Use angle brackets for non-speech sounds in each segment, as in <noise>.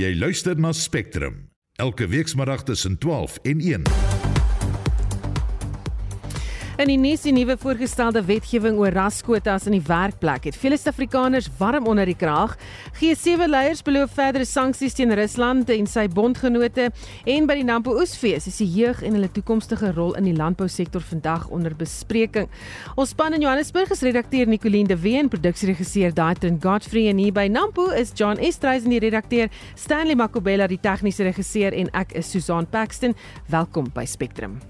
Jy luister na Spectrum elke weekmiddag tussen 12 en 1. In die nuus die nuwe voorgestelde wetgewing oor raskwotas in die werkplek het vele Suid-Afrikaners warm onder die kraag. G7 leiers beloof verdere sanksies teen Rusland en sy bondgenote en by die Nampo Oesfees is die jeug en hulle toekomstige rol in die landbousektor vandag onder bespreking. Ons span in Johannesburg is redakteur Nicoline de Wee en produksieregisseur Daitrin Godfrey en hier by Nampo is John Estreisen die redakteur, Stanley Makobela die tegniese regisseur en ek is Susan Paxton. Welkom by Spectrum.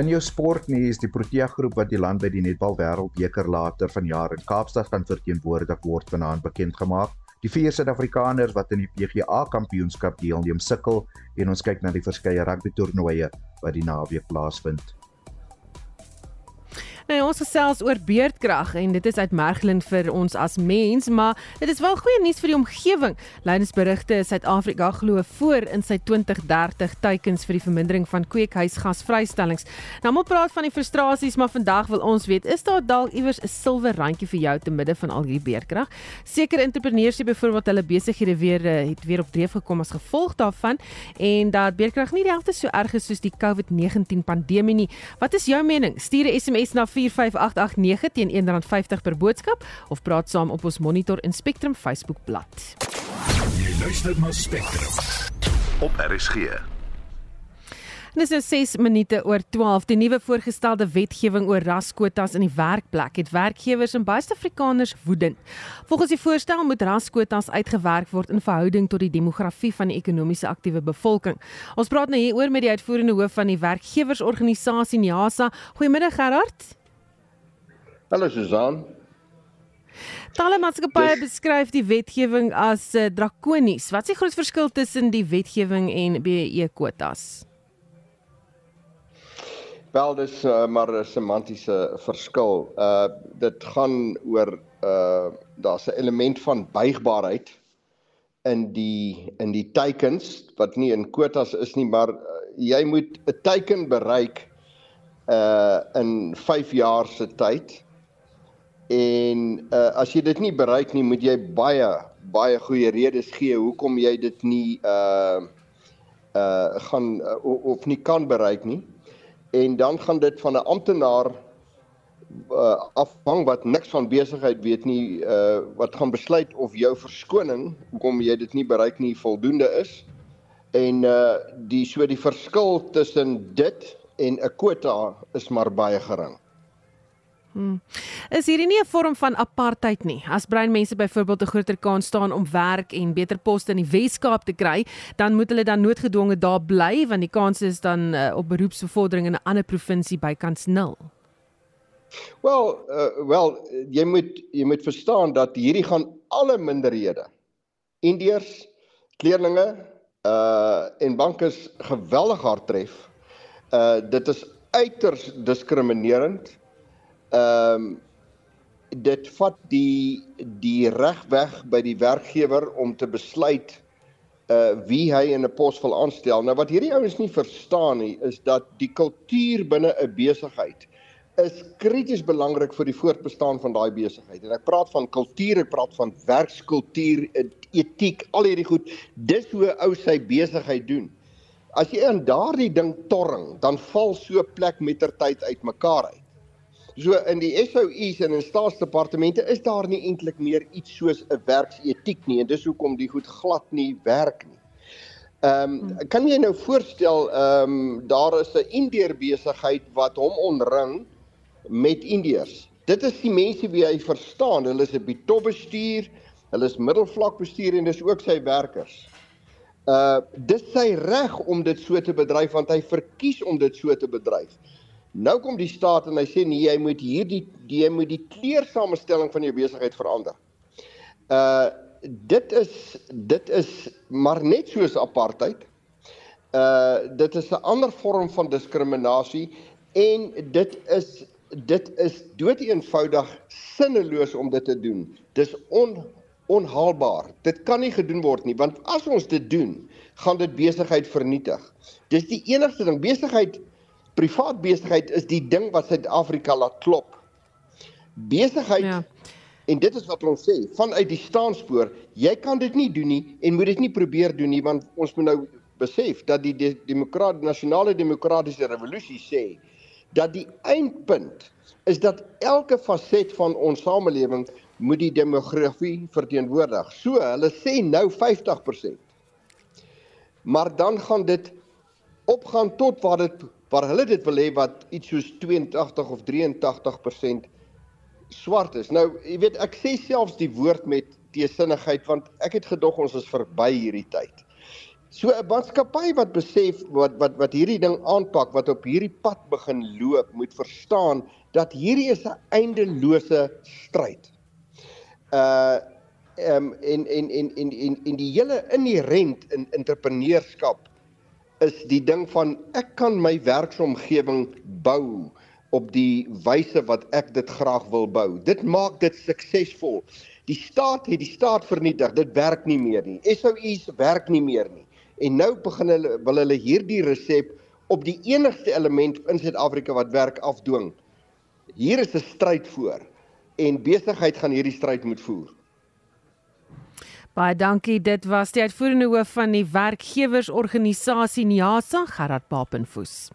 In jou sportnuus, die Protea groep wat die land by die Netbal Wêreldbeker later vanjaar in Kaapstad gaan verteenwoordig word, vanaand bekend gemaak. Die vier Suid-Afrikaners wat in die PGA Kampioenskap deelneem, sukkel en ons kyk na die verskeie rugby toernooie wat die naweek plaasvind. Nou ons gesels oor beerdkrag en dit is uitmergelend vir ons as mens, maar dit is wel goeie nuus vir die omgewing. Lydensberigte Suid-Afrika glo voor in sy 2030 teikens vir die vermindering van kweekhuisgasvrystellings. Nou moet praat van die frustrasies, maar vandag wil ons weet, is daar dalk iewers 'n silwer randjie vir jou te midde van al hierdie beerdkrag? Sekere entrepreneurs sê byvoorbeeld hulle besighede weer eh, het weer op dreef gekom as gevolg daarvan en dat beerdkrag nie die helfte so erg is soos die COVID-19 pandemie nie. Wat is jou mening? Stuur 'n SMS na 45889 teen R1.50 per boodskap of praat saam op ons Monitor en Spectrum Facebook bladsy. Jy luister na Spectrum op RSG. Dis nou 6 minute oor 12. Die nuwe voorgestelde wetgewing oor raskwotas in die werkplek het werkgewers en baie Suid-Afrikaners woedend. Volgens die voorstel moet raskwotas uitgewerk word in verhouding tot die demografie van die ekonomiese aktiewe bevolking. Ons praat nou hieroor met die uitvoerende hoof van die werkgewersorganisasie NIASA. Goeiemiddag Gerard. Hallo Susan. Talle maatskappye beskryf die wetgewing as uh, drakonies. Wat is die groot verskil tussen die wetgewing en BE kwotas? Wel dis uh, maar 'n semantiese verskil. Uh dit gaan oor uh daar's 'n element van buigbaarheid in die in die teikens wat nie in kwotas is nie, maar uh, jy moet 'n teiken bereik uh in 5 jaar se tyd. En uh as jy dit nie bereik nie, moet jy baie baie goeie redes gee hoekom jy dit nie uh uh gaan uh, of nie kan bereik nie en dan gaan dit van 'n amptenaar uh, afhang wat niks van besigheid weet nie uh, wat gaan besluit of jou verskoning hoekom jy dit nie bereik nie voldoende is en uh, die so die verskil tussen dit en 'n kwota is maar baie gering. Hmm. Is hierdie nie 'n vorm van apartheid nie? As bruin mense byvoorbeeld 'n groter kans staan om werk en beter poste in die Wes-Kaap te kry, dan moet hulle dan noodgedwonge daar bly want die kans is dan uh, op beroepsbevordering in 'n ander provinsie bykans nul. Wel, uh, wel jy moet jy moet verstaan dat hierdie gaan alle minderhede. Indiërs, kleerlinge, uh en bankers geweldig hard tref. Uh dit is uiters diskriminerend ehm um, dit vat die die reg weg by die werkgewer om te besluit uh wie hy in 'n pos wil aanstel. Nou wat hierdie ouens nie verstaan nie is dat die kultuur binne 'n besigheid is krities belangrik vir die voortbestaan van daai besigheid. En ek praat van kultuur, ek praat van werkskultuur, etiek, al hierdie goed. Dis hoe ou sy besigheid doen. As jy in daardie ding torring, dan val so 'n plek mettertyd uitmekaar uit. So in die SOU's en in staatsdepartemente is daar nie eintlik meer iets soos 'n werksetiek nie en dis hoekom die goed glad nie werk nie. Ehm um, kan jy nou voorstel ehm um, daar is 'n Indeer besigheid wat hom onring met Indiërs. Dit is die mense wie hy verstaan. Hulle is 'n bitop bestuur, hulle is middelvlak bestuur en dis ook sy werkers. Uh dis sy reg om dit so te bedryf want hy verkies om dit so te bedryf. Nou kom die staat en hy sê nee, jy moet hierdie jy moet die kleursamestelling van jou besigheid verander. Uh dit is dit is maar net soos apartheid. Uh dit is 'n ander vorm van diskriminasie en dit is dit is doeteenvoudig sinneloos om dit te doen. Dis on onhaalbaar. Dit kan nie gedoen word nie want as ons dit doen, gaan dit besigheid vernietig. Dis die enigste ding besigheid privaat besigheid is die ding wat Suid-Afrika laat klop. Besigheid ja. En dit is wat ons sê, vanuit die staanspoor, jy kan dit nie doen nie en moet dit nie probeer doen nie want ons moet nou besef dat die demokrat nasionale demokratiese revolusie sê dat die eindpunt is dat elke faset van ons samelewing moet die demografie verteenwoordig. So, hulle sê nou 50%. Maar dan gaan dit opgaan tot waar dit waar hulle dit wil hê wat iets soos 82 of 83% swart is. Nou, jy weet, ek sê selfs die woord met teesinnigheid want ek het gedog ons is verby hierdie tyd. So 'n maatskappy wat besef wat wat wat hierdie ding aanpak, wat op hierdie pad begin loop, moet verstaan dat hierdie is 'n eindelose stryd. Uh ehm um, en en en en en en die hele inherent in entrepreneurskap is die ding van ek kan my werksomgewing bou op die wyse wat ek dit graag wil bou. Dit maak dit suksesvol. Die staat het die staat vernietig. Dit werk nie meer nie. SOU's werk nie meer nie. En nou begin hulle wil hulle hierdie resep op die enigste element in Suid-Afrika wat werk afdwing. Hier is 'n stryd voor en besigheid gaan hierdie stryd moet voer. Baie dankie. Dit was die uitvoerende hoof van die werkgewersorganisasie NIASA, Gerard Papenfoos.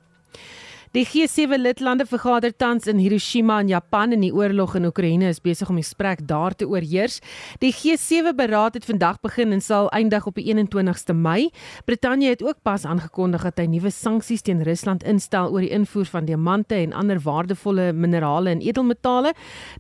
Die G7 lidlande vergader tans in Hiroshima in Japan en die oorlog in Oekraïne is besig om die gesprek daar te oorheers. Die G7 beraad het vandag begin en sal eindig op die 21ste Mei. Brittanje het ook pas aangekondig dat hy nuwe sanksies teen Rusland instel oor die invoer van diamante en ander waardevolle minerale en edelmetale.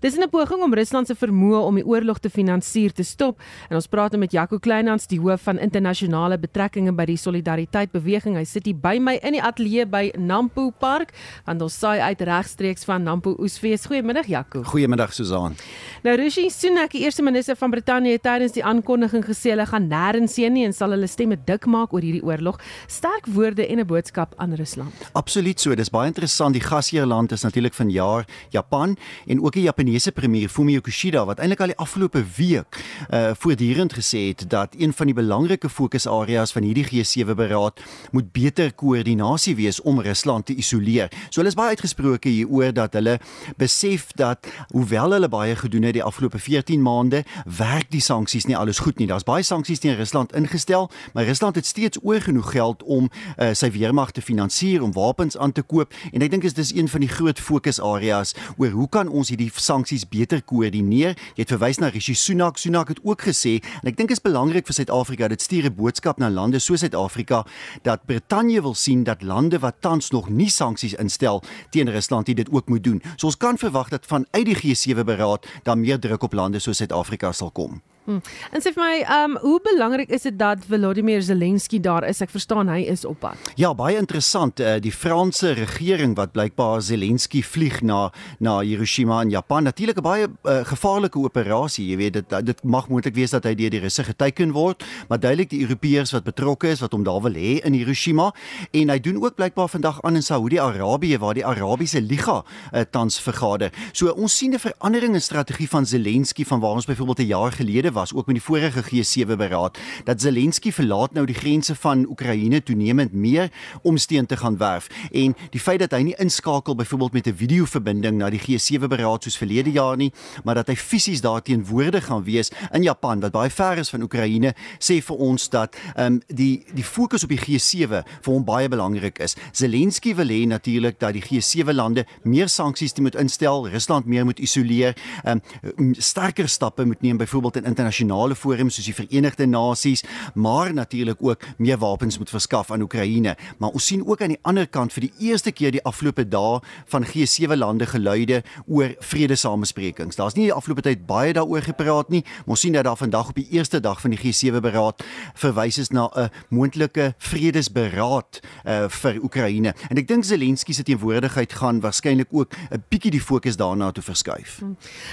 Dis in 'n poging om Rusland se vermoë om die oorlog te finansier te stop. En ons praat nou met Jaco Kleinhans, die hoof van internasionale betrekkinge by die Solidariteit Beweging. Hy sit hier by my in die ateljee by Nampo Park mark want ons saai uit regstreeks van Nampo Oesfees. Goeiemiddag Jaco. Goeiemiddag Susan. Nou Rishi Sunak, die eerste minister van Brittanje het tydens die aankondiging gesê hulle gaan nêrens heen nie en sal hulle stemme dik maak oor hierdie oorlog. Sterk woorde en 'n boodskap aan Rusland. Absoluut so. Dis baie interessant. Die gasheerland is natuurlik vanjaar Japan en ook die Japaneese premier Fumio Kishida wat eintlik al die afgelope week uh voortdurend gesê het dat een van die belangrike fokusareas van hierdie G7 beraad moet beter koördinasie wees om Rusland te isoleer isoleer. So hulle is baie uitgesproke hieroor dat hulle besef dat hoewel hulle baie gedoen het die afgelope 14 maande, werk die sanksies nie alles goed nie. Daar's baie sanksies teen Rusland ingestel, maar Rusland het steeds oor genoeg geld om uh, sy weermag te finansier, om wapens aan te koop en ek dink is dis een van die groot fokusareas oor hoe kan ons hierdie sanksies beter koördineer? Jy het verwys na Rishi Sunak. Sunak het ook gesê en ek dink is belangrik vir Suid-Afrika dit stuur 'n boodskap na lande soos Suid-Afrika dat Brittanje wil sien dat lande wat tans nog nie sanksies sanksies instel teen Rusland, dit ook moet doen. So ons kan verwag dat vanuit die G7 beraad dan meer druk op lande soos Suid-Afrika sal kom. Hmm. En sê vir my, ehm um, hoe belangrik is dit dat Volodymyr Zelensky daar is? Ek verstaan hy is op pad. Ja, baie interessant. Uh, die Franse regering wat blykbaar Zelensky vlieg na na Hiroshima in Japan. Natuurlik 'n baie uh, gevaarlike operasie. Jy weet dit dit mag moontlik wees dat hy deur die Russe geteken word, maar duidelik die Europeërs wat betrokke is wat hom daar wil hê in Hiroshima en hy doen ook blykbaar vandag aan in Saudi-Arabië waar die Arabiese Liga uh, tans vergader. So ons sien 'n verandering in strategie van Zelensky van waar ons byvoorbeeld 'n jaar gelede was ook met die vorige G7 beraad dat Zelensky verlaat nou die grense van Oekraïne toenemend meer om steun te gaan werf. En die feit dat hy nie inskakel byvoorbeeld met 'n videoverbinding na die G7 beraad soos verlede jaar nie maar dat hy fisies daar teenwoordig gaan wees in Japan wat baie ver is van Oekraïne sê vir ons dat ehm um, die die fokus op die G7 vir hom baie belangrik is. Zelensky wil hê natuurlik dat die G7 lande meer sanksies moet instel Rusland meer moet isoleer ehm um, sterker stappe moet neem byvoorbeeld in internasionale forums soos die Verenigde Nasies, maar natuurlik ook meer wapens moet verskaf aan Oekraïne. Maar ons sien ook aan die ander kant vir die eerste keer die afgelope dae van G7 lande geluide oor vredesamesprekings. Daar's nie die afgelope tyd baie daaroor gepraat nie, maar ons sien dat daar vandag op die eerste dag van die G7 beraad verwys is na 'n moontlike vredesberaad uh, vir Oekraïne. En ek dink Zelensky se teenwoordigheid gaan waarskynlik ook 'n bietjie die fokus daarna toe verskuif.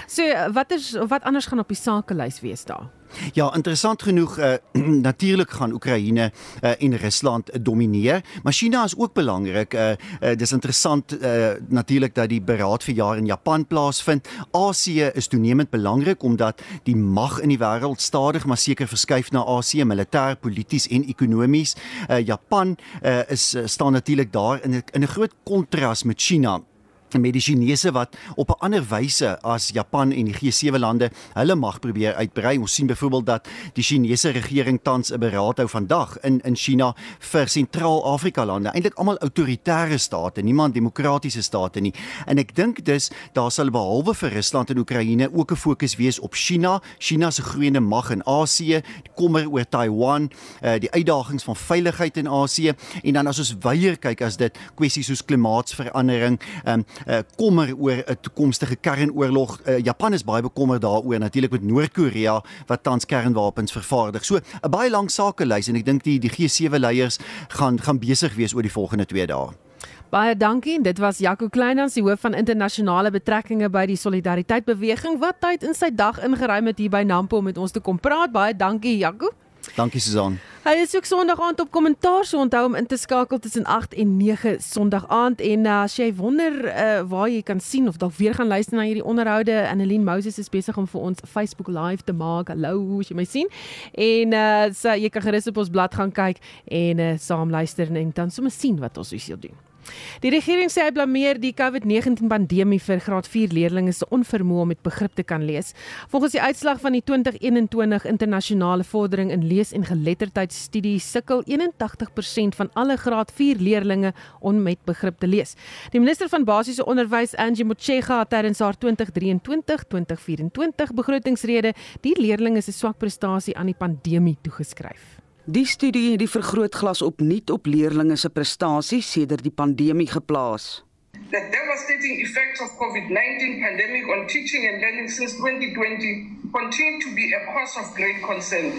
So wat is wat anders gaan op die sakelys wees? Wees daar. Ja, interessant genoeg <clears throat> uh, natuurlik gaan Oekraïne uh, en Rusland domineer, maar China is ook belangrik. Uh, uh, dis interessant uh, natuurlik dat die beraad vir jaar in Japan plaasvind. Asië is toenemend belangrik omdat die mag in die wêreld stadig maar seker verskuif na Asië, militêr, polities en ekonomies. Uh, Japan uh, is staan natuurlik daar in 'n in 'n groot kontras met China met die Chinese wat op 'n ander wyse as Japan en die G7 lande hulle mag probeer uitbrei. Ons sien byvoorbeeld dat die Chinese regering tans 'n beraad hou vandag in in China vir Sentraal-Afrika lande, eintlik almal autoritaire state, niemand demokratiese state nie. En ek dink dus daar sal behalwe vir Rusland en Oekraïne ook 'n fokus wees op China, China se groeiende mag in Asië, kommer oor Taiwan, uh, die uitdagings van veiligheid in Asië en dan as ons weier kyk as dit kwessies soos klimaatsverandering, um, uh, kommer oor 'n toekomstige kernoorlog. Uh, Japan is baie bekommerd daaroor natuurlik met Noord-Korea wat tans kernwapens vervaardig. So 'n baie lang sakelys en ek dink die die G7 leiers gaan gaan besig wees oor die volgende 2 dae. Baie dankie. Dit was Jaco Kleinans, die hoof van internasionale betrekkinge by die Solidariteit Beweging wat tyd in sy dag ingeruim het hier by Nampo om met ons te kom praat. Baie dankie Jaco. Dankie Susan. Hy is ook Sondag aand op kommentaar, so onthou om in te skakel tussen 8 en 9 Sondag aand en uh, as jy wonder uh, waar jy kan sien of dalk weer gaan luister na hierdie onderhoude, Annelien Moses is besig om vir ons Facebook live te maak. Hallo, hoe jy my sien. En uh, so, jy kan gerus op ons blad gaan kyk en uh, saam luister en dan sommer sien wat ons hier doen. Die regering sê hy blameer die COVID-19 pandemie vir graad 4 leerders se onvermoë om met begrip te kan lees. Volgens die uitslag van die 2021 internasionale vordering in lees- en geletterdheidstudie sukkel 81% van alle graad 4 leerders om met begrip te lees. Die minister van basiese onderwys, Angie Motshega, het tydens haar 2023-2024 begrotingsrede die leerders se swak prestasie aan die pandemie toegeskryf. Die studie het die vergrootglas opnuut op leerders se prestasies sedert die pandemie geplaas. The devastating effects of COVID-19 pandemic on teaching and learning since 2020 continue to be a cause of great concern.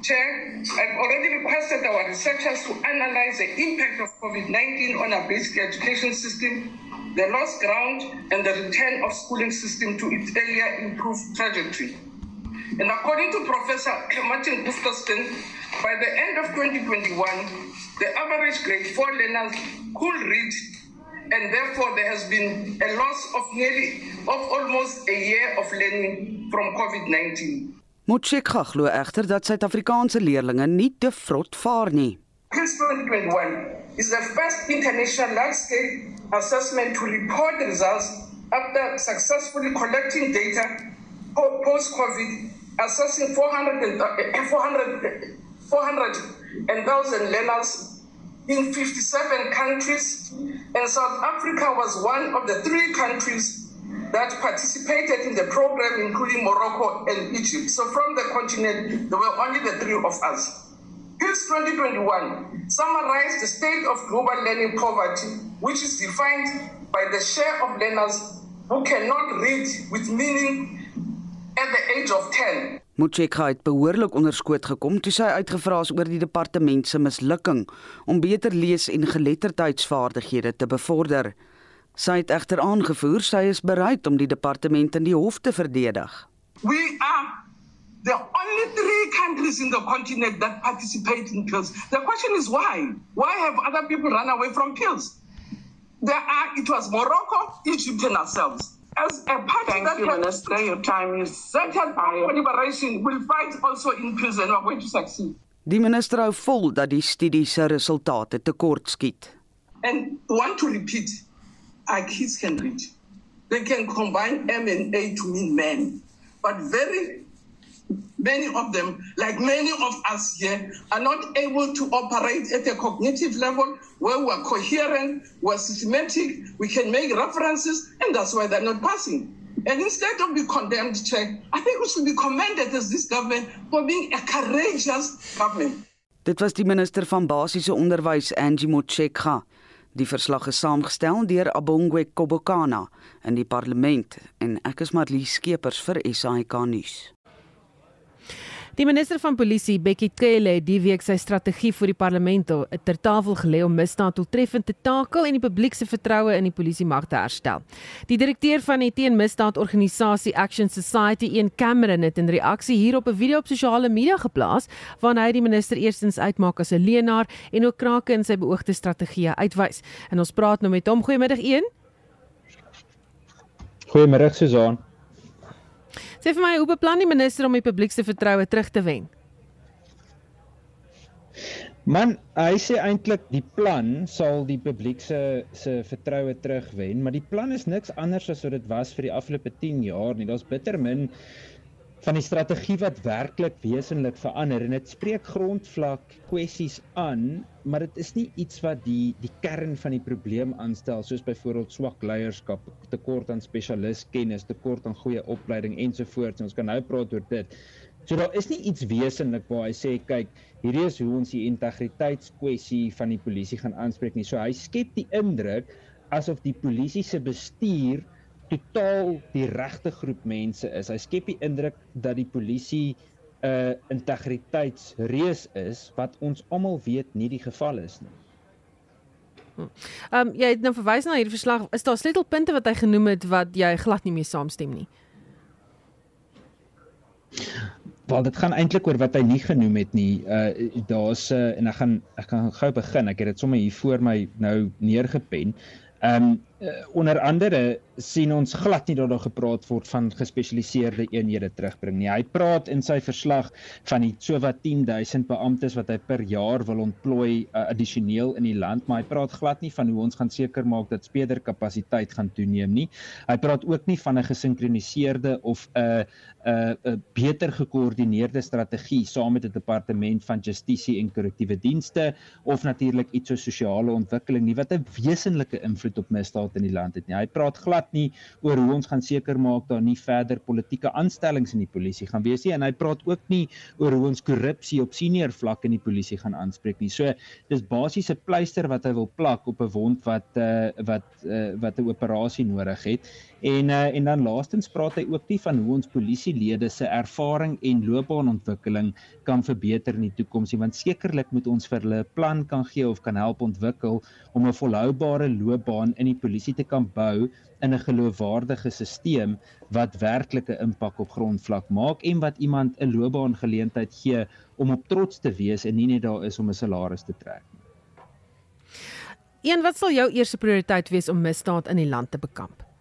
Chair, I've already requested our researchers to analyze the impact of COVID-19 on our basic education system, the lost ground, and the return of schooling system to its earlier improved trajectory. And according to Professor Martin Gustafson, by the end of 2021, the average grade 4 learners could read, and therefore there has been a loss of nearly of almost a year of learning from COVID-19. Motshekga glo egter dat Suid-Afrikaanse leerders nie te vrot vaar nie. PILS 2021 is the first international large-scale assessment to report the results after successfully collecting data post-COVID assessing 400 and, uh, 400 400,000 learners in 57 countries, and South Africa was one of the three countries that participated in the program, including Morocco and Egypt. So, from the continent, there were only the three of us. PILS 2021 summarized the state of global learning poverty, which is defined by the share of learners who cannot read with meaning at the age of 10. Motshekga het behoorlik onderskoot gekom toe sy uitgevra is oor die departement se mislukking om beter lees- en geletterdheidsvaardighede te bevorder. Sy het egter aangevoer sy is bereid om die departement in die hof te verdedig. We are the only three countries in the continent that participate in PILS. The question is why? Why have other people run away from PILS? There are, it was Morocco, Egypt, and ourselves. As a party Thank that you, has- Minister. Your time is that has for liberation will fight also in PILS and we're going to succeed. Die minister hou vol dat die studie se resultate tekortskiet. And want to repeat, our kids can read. They can combine M and A to mean man. But very many of them, like many of us here, are not able to operate at a cognitive level where we're coherent, we're systematic, we can make references, and that's why they're not passing. And instead of being condemned, Chair, I think we should be commended as this government for being a courageous government. Dit was die minister van basiese onderwys Angie Motshekga. Die verslag is saamgestel deur Abongwe Kobokana in die parlement en ek is Marlie Skeepers vir SAK nuus. Die minister van polisie, Bekkie Cele, het die week sy strategie vir die parlement ter tafel gelê om misdaad doeltreffend te takel en die publiek se vertroue in die polisie mag te herstel. Die direkteur van die teenmisdaadorganisasie Action Society, Ian Cameron, het in reaksie hierop 'n video op sosiale media geplaas waarin hy die minister eerstens uitmaak as 'n leenaar en ook krake in sy beoogde strategie uitwys. En ons praat nou met hom. Goeiemiddag, Ian. Goeiemôre Susan. Sê vir my, hoe beplan die minister om die publiek se vertroue terug te wen? Man, hy sê eintlik die plan sal die publiek se se vertroue terugwen, maar die plan is niks anders as wat dit was vir die afgelope 10 jaar nie. Daar's bitter min van die strategie wat werklik wesenlik verander en dit spreek grondvlak kwessies aan, maar dit is nie iets wat die die kern van die probleem aanstel soos byvoorbeeld swak leierskap, tekort aan spesialistkennis, tekort aan goeie opleiding ensovoorts. Ons kan nou praat oor dit. So daar is nie iets wesenlik waar hy sê kyk, hierdie is hoe ons die integriteitskwessie van die polisie gaan aanspreek nie. So hy skep die indruk asof die polisie se bestuur totaal die regte groep mense is. Hy skep die indruk dat die polisie 'n uh, integriteitsreus is wat ons almal weet nie die geval is nie. Hm. Ehm um, jy het nou verwys na hierdie verslag. Is daar sleutelpunte wat hy genoem het wat jy glad nie mee saamstem nie? Wel dit gaan eintlik oor wat hy nie genoem het nie. Uh daar's uh, en ek gaan ek gaan gou begin. Ek het dit sommer hier voor my nou neergepen. Ehm um, onder andere sien ons glad nie dat daar gepraat word van gespesialiseerde eenhede terugbring nie. Hy praat in sy verslag van die sowat 10000 beamptes wat hy per jaar wil ontplooi uh, addisioneel in die land, maar hy praat glad nie van hoe ons gaan seker maak dat spederkapasiteit gaan toeneem nie. Hy praat ook nie van 'n gesinkroniseerde of 'n uh, 'n uh, uh, beter gekoördineerde strategie saam met die departement van justisie en korrektiewe dienste of natuurlik iets so sosiale ontwikkeling nie wat 'n wesenlike invloed op misdaad in die land het nie. Hy praat glad nie oor hoe ons gaan seker maak daar nie verder politieke aanstellings in die polisie gaan wees nie en hy praat ook nie oor hoe ons korrupsie op senior vlak in die polisie gaan aanspreek nie. So dis basies 'n pleister wat hy wil plak op 'n wond wat uh, wat uh, wat 'n operasie nodig het. En uh, en dan laastens praat hy ook nie van hoe ons polisielede se ervaring en loopbaanontwikkeling kan verbeter in die toekoms nie, want sekerlik moet ons vir hulle 'n plan kan gee of kan help ontwikkel om 'n volhoubare loopbaan in die polisie te kan bou in 'n geloofwaardige stelsel wat werklike impak op grondvlak maak en wat iemand 'n loopbaan geleentheid gee om op trots te wees en nie net daar is om 'n salaris te trek nie. Een wat sal jou eerste prioriteit wees om misdaad in die land te bekamp?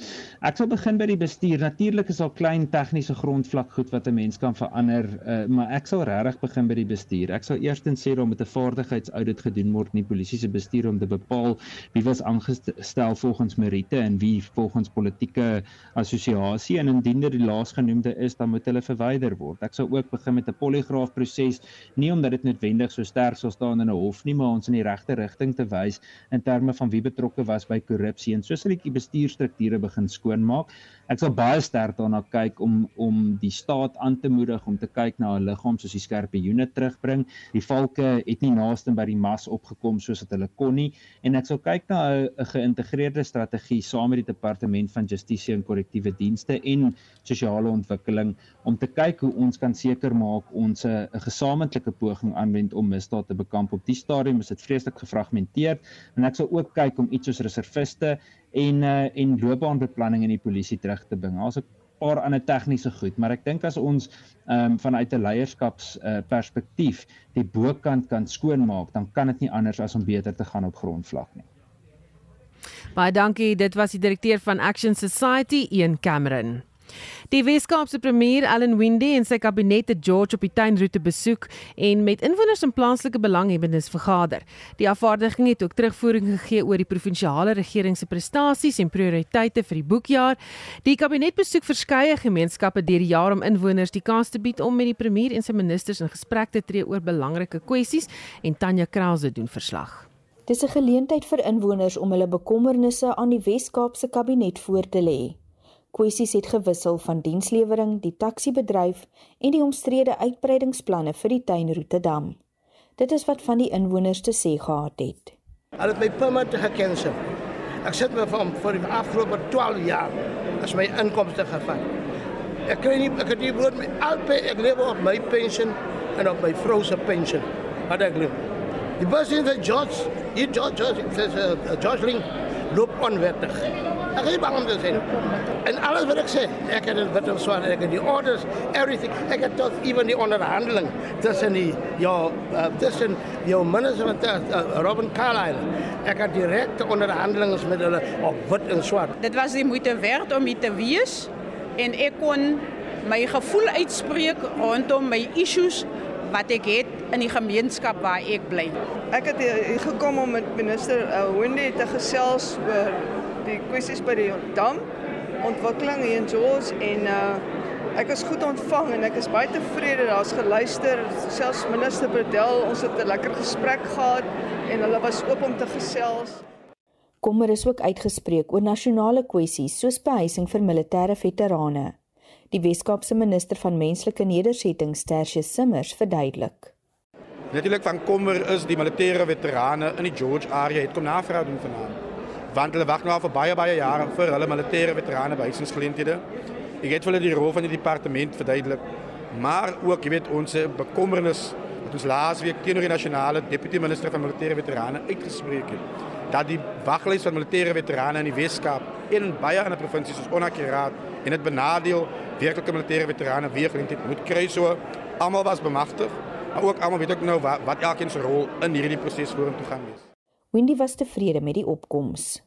Mm-hmm. Ek sal begin by die bestuur. Natuurlik is daar klein tegniese grondvlak goed wat 'n mens kan verander, uh, maar ek sal regtig begin by die bestuur. Ek sal eerstens sê daar moet 'n vaardigheidsaudit gedoen word in die polisie se bestuur om te bepaal wie was aangestel volgens meriete en wie volgens politieke assosiasie en indien dit die laasgenoemde is, dan moet hulle verwyder word. Ek sal ook begin met 'n poligraaf proses, nie omdat dit noodwendig so sterk sal staan in 'n hof nie, maar ons in die regte rigting te wys in terme van wie betrokke was by korrupsie en so sal ek die bestuurstrukture begin skoon skoon maak. Ek sal baie sterk daarna kyk om om die staat aan te moedig om te kyk na 'n liggaam soos die skerpe unit terugbring. Die valke het nie naaste by die mas opgekom soos wat hulle kon nie en ek sal kyk na 'n geïntegreerde strategie saam met die departement van justisie en korrektiewe dienste en sosiale ontwikkeling om te kyk hoe ons kan seker maak ons 'n gesamentlike poging aanwend om misdaad te bekamp. Op die stadium is dit vreeslik gefragmenteer en ek sal ook kyk om iets soos reserviste en uh, en loopbaanbeplanning in die polisie terug te bring. Daar's 'n paar ander tegniese goed, maar ek dink as ons ehm um, vanuit 'n leierskaps uh, perspektief die bokant kan skoonmaak, dan kan dit nie anders as om beter te gaan op grondvlak nie. Baie dankie. Dit was die direkteur van Action Society, Ian Cameron. Die Weskaapse premier Allan Windey en sy kabinet het George op die tuinroete besoek en met inwoners en plaaslike belanghebbendes vergader. Die afvaardiging het ook terugvoering gegee oor die provinsiale regering se prestasies en prioriteite vir die boekjaar. Die kabinet besoek verskeie gemeenskappe deur die jaar om inwoners die kans te bied om met die premier en sy ministers in gesprek te tree oor belangrike kwessies en Tanya Krause doen verslag. Dis 'n geleentheid vir inwoners om hulle bekommernisse aan die Wes-Kaapse kabinet voor te lê. Kwessies het gewissel van dienslewering, die taksiebedryf en die omstrede uitbreidingsplanne vir die tuinroete dam. Dit is wat van die inwoners te sê gehad het. Hulle het my permit gekansel. Ek sit my van vir die afgelope 12 jaar as my inkomste gevat. Ek kry nie ek het nie brood my albei ek lewe op my pensioen en op my vrou se pensioen. Wat ek lewe. Die bus in die George, George, George, George, George Link loop onwettig. Ek is bang om te sê. En alles wat ek sê, ek het dit wat so ek het die orders, everything. Ek het tot even die onderhandeling tussen die ja, uh, tussen jou minister van uh, Robin Carlyle. Ek het direkte onderhandelings met hulle op wit en swart. Dit was die moeite werd om hier te wees en ek kon my gevoel uitspreek rondom my issues wat ek het in die gemeenskap waar ek bly. Ek het hier gekom om met minister uh, Wendy te gesels oor die kwessies by die dam, ontwikkeling hier in George en uh, ek is goed ontvang en ek is baie tevrede. Daar's geluister, selfs minister Bredel, ons het 'n lekker gesprek gehad en hulle was oop om te gesels. Kommer is ook uitgespreek oor nasionale kwessies soos behuising vir militêre veterane. Die Weskaapse minister van menslike nedersettings, Tertius Simmers, verduidelik. Natuurlik van kommer is die militêre veterane in die George area het kom navraag doen vanaand. Want hulle wag nou al vir baie baie jare vir hulle militêre veterane behuisingsgeleenthede. Ek het hulle die rol van die departement verduidelik, maar ook, jy weet, ons bekommernis wat ons laasweek teenoor die nasionale deputy minister van militêre veterane uitgespreek het dat die waglys van militêre veterane in die Weskaap en baie ander provinsies is onakkuraat en dit benadeel werklike militêre veterane wie geleentheid moet kry so was bemagtig maar ook almal weet ook nou wat, wat elkeen se rol in hierdie proses vorentoe gaan wees. Wendy was tevrede met die opkomste.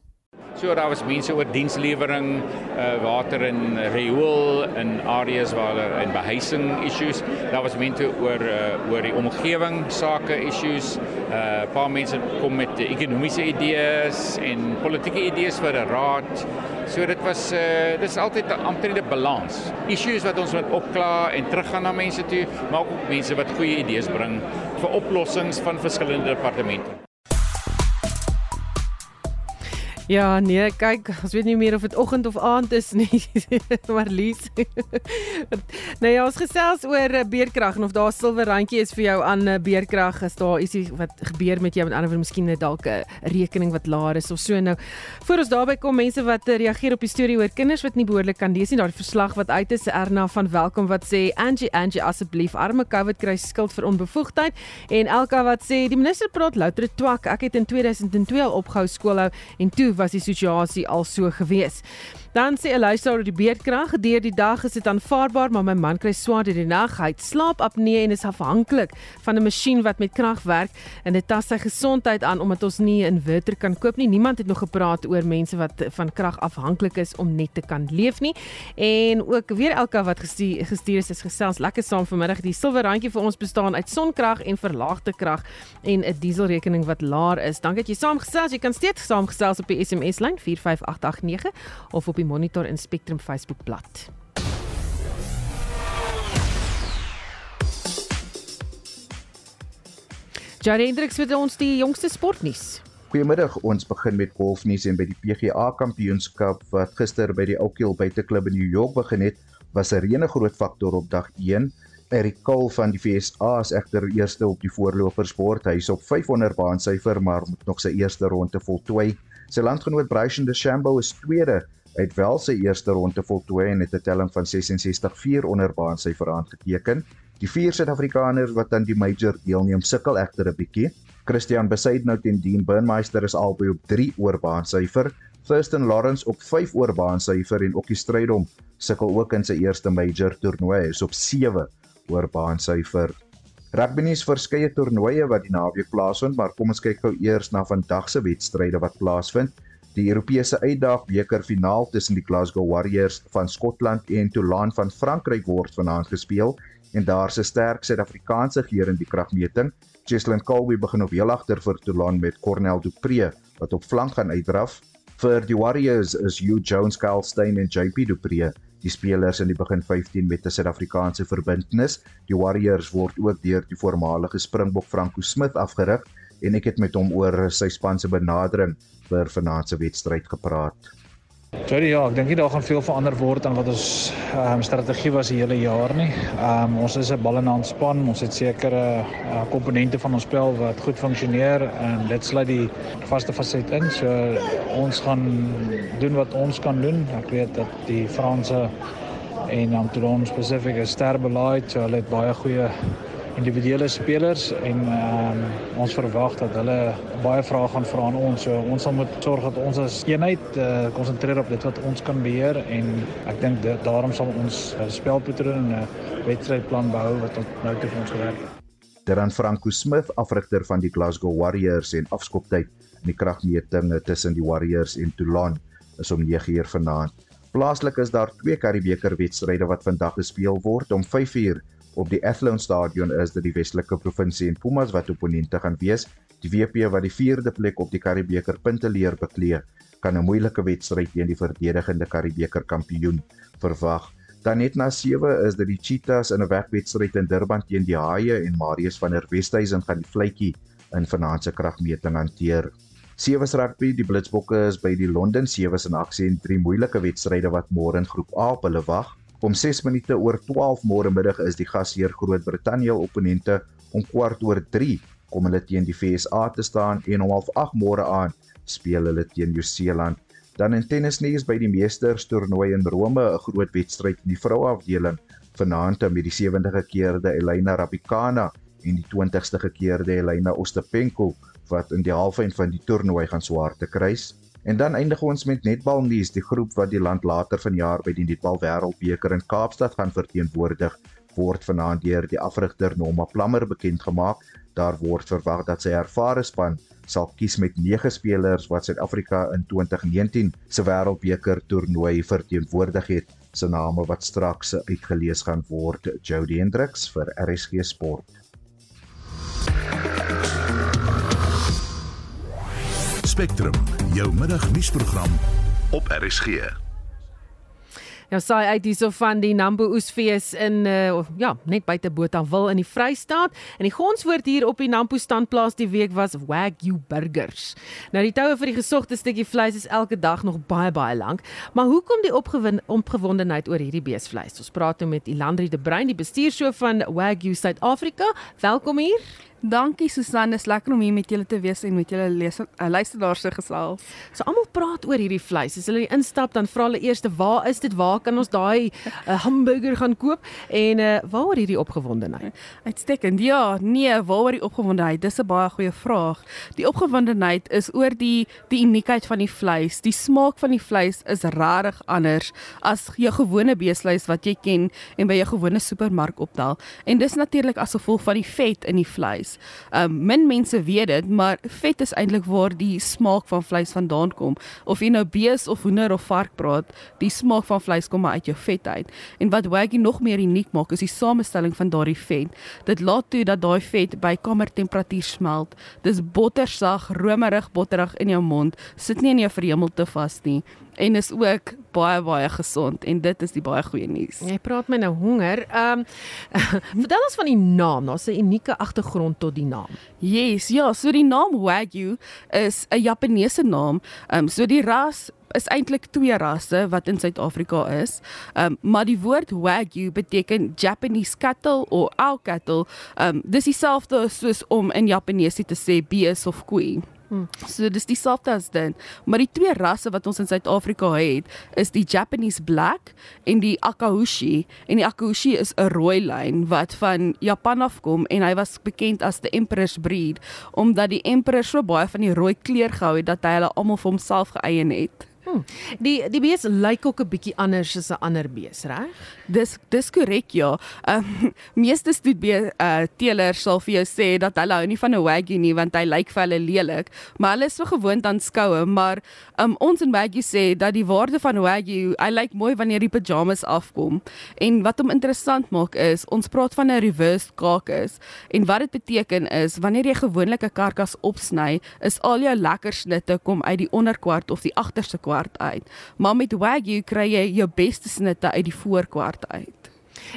So daar was mense oor dienslewering, uh, water en riool in areas waar daar en behuising issues. Daar was mense oor uh, oor die omgewing sake issues. 'n uh, paar mense kom met ekonomiese idees en politieke idees vir 'n raad. So dit was uh, dis altyd 'n amptelike balans. Issues wat ons moet opkla en teruggaan na mense toe, maar ook mense wat goeie idees bring vir oplossings van verskillende departemente. Ja, nee, kyk, ons weet nie meer of dit oggend of aand is nie. <laughs> maar Lies. nou ja, ons gesels oor eh, beerkrag en of daar 'n silwer randjie is vir jou aan eh, beerkrag as daar ietsie wat gebeur met jou met ander woorde miskien net dalk 'n rekening wat laer is of so nou. Voor ons daarby kom mense wat eh, reageer op die storie oor kinders wat nie behoorlik kan lees nie. Daardie verslag wat uit is Erna van Welkom wat sê Angie Angie asseblief arme COVID kry skuld vir onbevoegdheid en Elka wat sê die minister praat louter twak. Ek het in 2002 al opgehou skoolhou en toe was die situasie al so gewees. Dan sê 'n luisteraar oor die beerdkrag, deur die dag is dit aanvaarbaar, maar my man kry swaar deur die nag. Hy het slaapapnee en is afhanklik van 'n masjien wat met krag werk en dit tas sy gesondheid aan omdat ons nie 'n inverter kan koop nie. Niemand het nog gepraat oor mense wat van krag afhanklik is om net te kan leef nie. En ook weer elke wat gestuur, gestuur is, is gesels lekker saam vanmiddag. Die silwerrandjie vir ons bestaan uit sonkrag en verlaagde krag en 'n dieselrekening wat laer is. Dankie dat jy saamgesels. Jy kan steeds saamgesels op die SMS lyn 45889 of op die Monitor en Spectrum Facebook bladsy. Jare Hendriks het ons die jongste sportnuus. Goeiemiddag, ons begin met golfnuus en by die PGA Kampioenskap wat gister by die Oak Hill Buiteklub in New York begin het, was 'n reëne groot faktor op dag 1. Eric Cole van die VSA is egter eerste op die voorlopersbord. Hy is op 500 baansyfer, maar moet nog sy eerste ronde voltooi. Sy landgenoot Bryson DeChambeau is tweede Het wel sy eerste ronde voltooi en het 'n telling van 66-4 onder baan sy veraan geteken. Die vier Suid-Afrikaners wat aan die major deelneem, sukkel egter 'n bietjie. Christian Besaidnout en Dean Burnmeister is albei op 3 oor baan syfer. Thurston Lawrence op 5 oor baan syfer en Okkie Strydom sukkel ook in sy eerste major toernooi, is op 7 oor baan syfer. Rugby nuus verskeie toernooie wat die naweek plaasvind, maar kom ons kyk gou eers na vandag se wedstryde wat plaasvind. Die Europese uitdagbeker finaal tussen die Glasgow Warriors van Skotland en Toulon van Frankryk word vanaand gespeel en daar se sterk Suid-Afrikaanse geer in die kragmeting. Cheslin Colby begin op heel agter vir Toulon met Cornel Dupree wat op flank gaan uitdraf. Vir die Warriors is Hugh Jones, Kyle Steyn en JP Dupree die spelers in die begin 15 met 'n Suid-Afrikaanse verbintenis. Die Warriors word ook deur die voormalige Springbok Franco Smith afgerig en ek het met hom oor sy span se benadering vir vanaand se wedstryd gepraat. Sorry ja, ek dink nie daar gaan veel verander word aan wat ons ehm um, strategie was die hele jaar nie. Ehm um, ons is 'n bal en hand span. Ons het sekere uh, komponente van ons spel wat goed funksioneer en dit sluit die vaste faset in. So ons gaan doen wat ons kan doen. Ek weet dat die Franse en Toulon spesifiek is sterbe-belaaid. So hulle het baie goeie individuele spelers en um, ons verwag dat hulle baie vrae gaan vra aan ons. So ons sal moet sorg dat ons as eenheid uh, konsentreer op dit wat ons kan beheer en ek dink daarom sal ons uh, spelpatroon en 'n uh, wedstrydplan behou wat tot nou toe vir ons gewerk het. Deran Franco Smith, afrigter van die Glasgow Warriors en afskoptyd in die kragmeting tussen die Warriors en Toulon is om 9:00 vanaand. Plaaslik is daar twee Karibeker wedstryde wat vandag gespeel word om 5:00 Op die Athlone Stadion is dit die Weselike Provinsie en Pumas wat opponente gaan wees. Die WP wat die 4de plek op die Karibeker punteleer bekleë, kan 'n moeilike wedstryd teen die verdedigende Karibeker kampioen verwag. Dan net na 7 is dit die Cheetahs in 'n wegwedstryd in Durban teen die Haie en Marius van der Westhuizen gaan die vletjie in vanaand se kragmeting hanteer. Sewe's rugby, die Blitsbokke is by die Londen Sewe's in aksie en drie moeilike wedstryde wat môre in groep A op hulle wag. Om 6 minute oor 12 môre middag is die gasheer Groot-Brittanje opponente om kwart oor 3 kom hulle teen die FSA te staan en om 08:30 môre aan speel hulle teen Nieu-Seeland. Dan in tennisnuus by die Meesters toernooi in Rome 'n groot wedstryd in die vroue afdeling vanaand met die 70 gekeerde Elena Raducanu en die 20ste gekeerde Elena Ostapenko wat in die halfeind van die toernooi gaan swaar te kruis. En dan eindig ons met netbal nuus. Die groep wat die land later vanjaar by die netbal wêreldbeker in Kaapstad gaan verteenwoordig, word vanaand deur die afrigter Norma Plammer bekend gemaak. Daar word verwag dat sy ervare span sal kies met 9 spelers wat Suid-Afrika in 2019 se wêreldbeker toernooi verteenwoordig het. Se name wat straks uitgelees gaan word, Jody Hendricks vir RSG Sport. Spectrum, jou middagnuusprogram op RSG. Nou saai uit hierso van die Nambo Oesfees in uh ja, net buite Botawil in die Vrystaat. En die gonswoord hier op die Nampo standplaas die week was Wagyu burgers. Nou die toue vir die gesogte stukkie vleis is elke dag nog baie baie lank, maar hoekom die opgewondenheid oor hierdie beesvleis? Ons praat nou met Ilandri de Bruin, die bestuurshoof van Wagyu Suid-Afrika. Welkom hier. Dankie Susan, is lekker om hier met julle te wees en met julle uh, luisteraars te gesels. So almal praat oor hierdie vleis. As hulle instap, dan vra hulle eers, "Waar is dit? Waar kan ons daai uh, hamburger gaan koop?" En uh, waaroor hierdie opgewondenheid? Uitstekend. Ja, nee, waaroor die opgewondenheid? Dis 'n baie goeie vraag. Die opgewondenheid is oor die die uniekheid van die vleis. Die smaak van die vleis is regtig anders as jou gewone beesvleis wat jy ken en by jou gewone supermark optel. En dis natuurlik as gevolg van die vet in die vleis. Um min mense weet dit, maar vet is eintlik waar die smaak van vleis vandaan kom. Of jy nou bees of hoender of vark praat, die smaak van vleis kom uit jou vet uit. En wat Wagyu nog meer uniek maak, is die samestelling van daardie vet. Dit laat toe dat daai vet by kamertemperatuur smelt. Dis bottersag, romerig, botterig in jou mond. Sit nie in jou verhemelte vas nie en is ook baie baie gesond en dit is die baie goeie nuus. Jy praat my nou honger. Ehm um, <laughs> vertel ons van die naam. Daar's 'n unieke agtergrond tot die naam. Yes, ja, so die naam Wagyu is 'n Japaneese naam. Ehm um, so die ras is eintlik twee rasse wat in Suid-Afrika is. Ehm um, maar die woord Wagyu beteken Japanese cattle of our cattle. Ehm um, dis dieselfde soos om in Japanees te sê bees of koei. Hmm. So dis dieselfde as dit. Maar die twee rasse wat ons in Suid-Afrika het, is die Japanese Black en die Akaushi. En die Akaushi is 'n rooi lyn wat van Japan afkom en hy was bekend as the Emperor's breed omdat die emperor so baie van die rooi kleur gehou het dat hy hulle almal vir homself geëien het. Hmm. Die die bees lyk ook 'n bietjie anders as 'n ander bees, reg? Dis dis korrek ja. Ehm um, <laughs> meeste stoetbee uh teelers sal vir jou sê dat hulle hou nie van 'n wagyu nie want hy lyk vir hulle lelik, maar hulle is so gewoond aan skoue, maar um, ons in wagyu sê dat die waarde van wagyu, hy lyk mooi wanneer die pyjamas afkom. En wat hom interessant maak is, ons praat van 'n reversed carcass en wat dit beteken is wanneer jy gewoonlik 'n karkas opsny, is al jou lekker snitte kom uit die onderkwart of die agterste kwart uit. Maar met Wagyu kry jy jou beste snitte uit die voorkwart uit.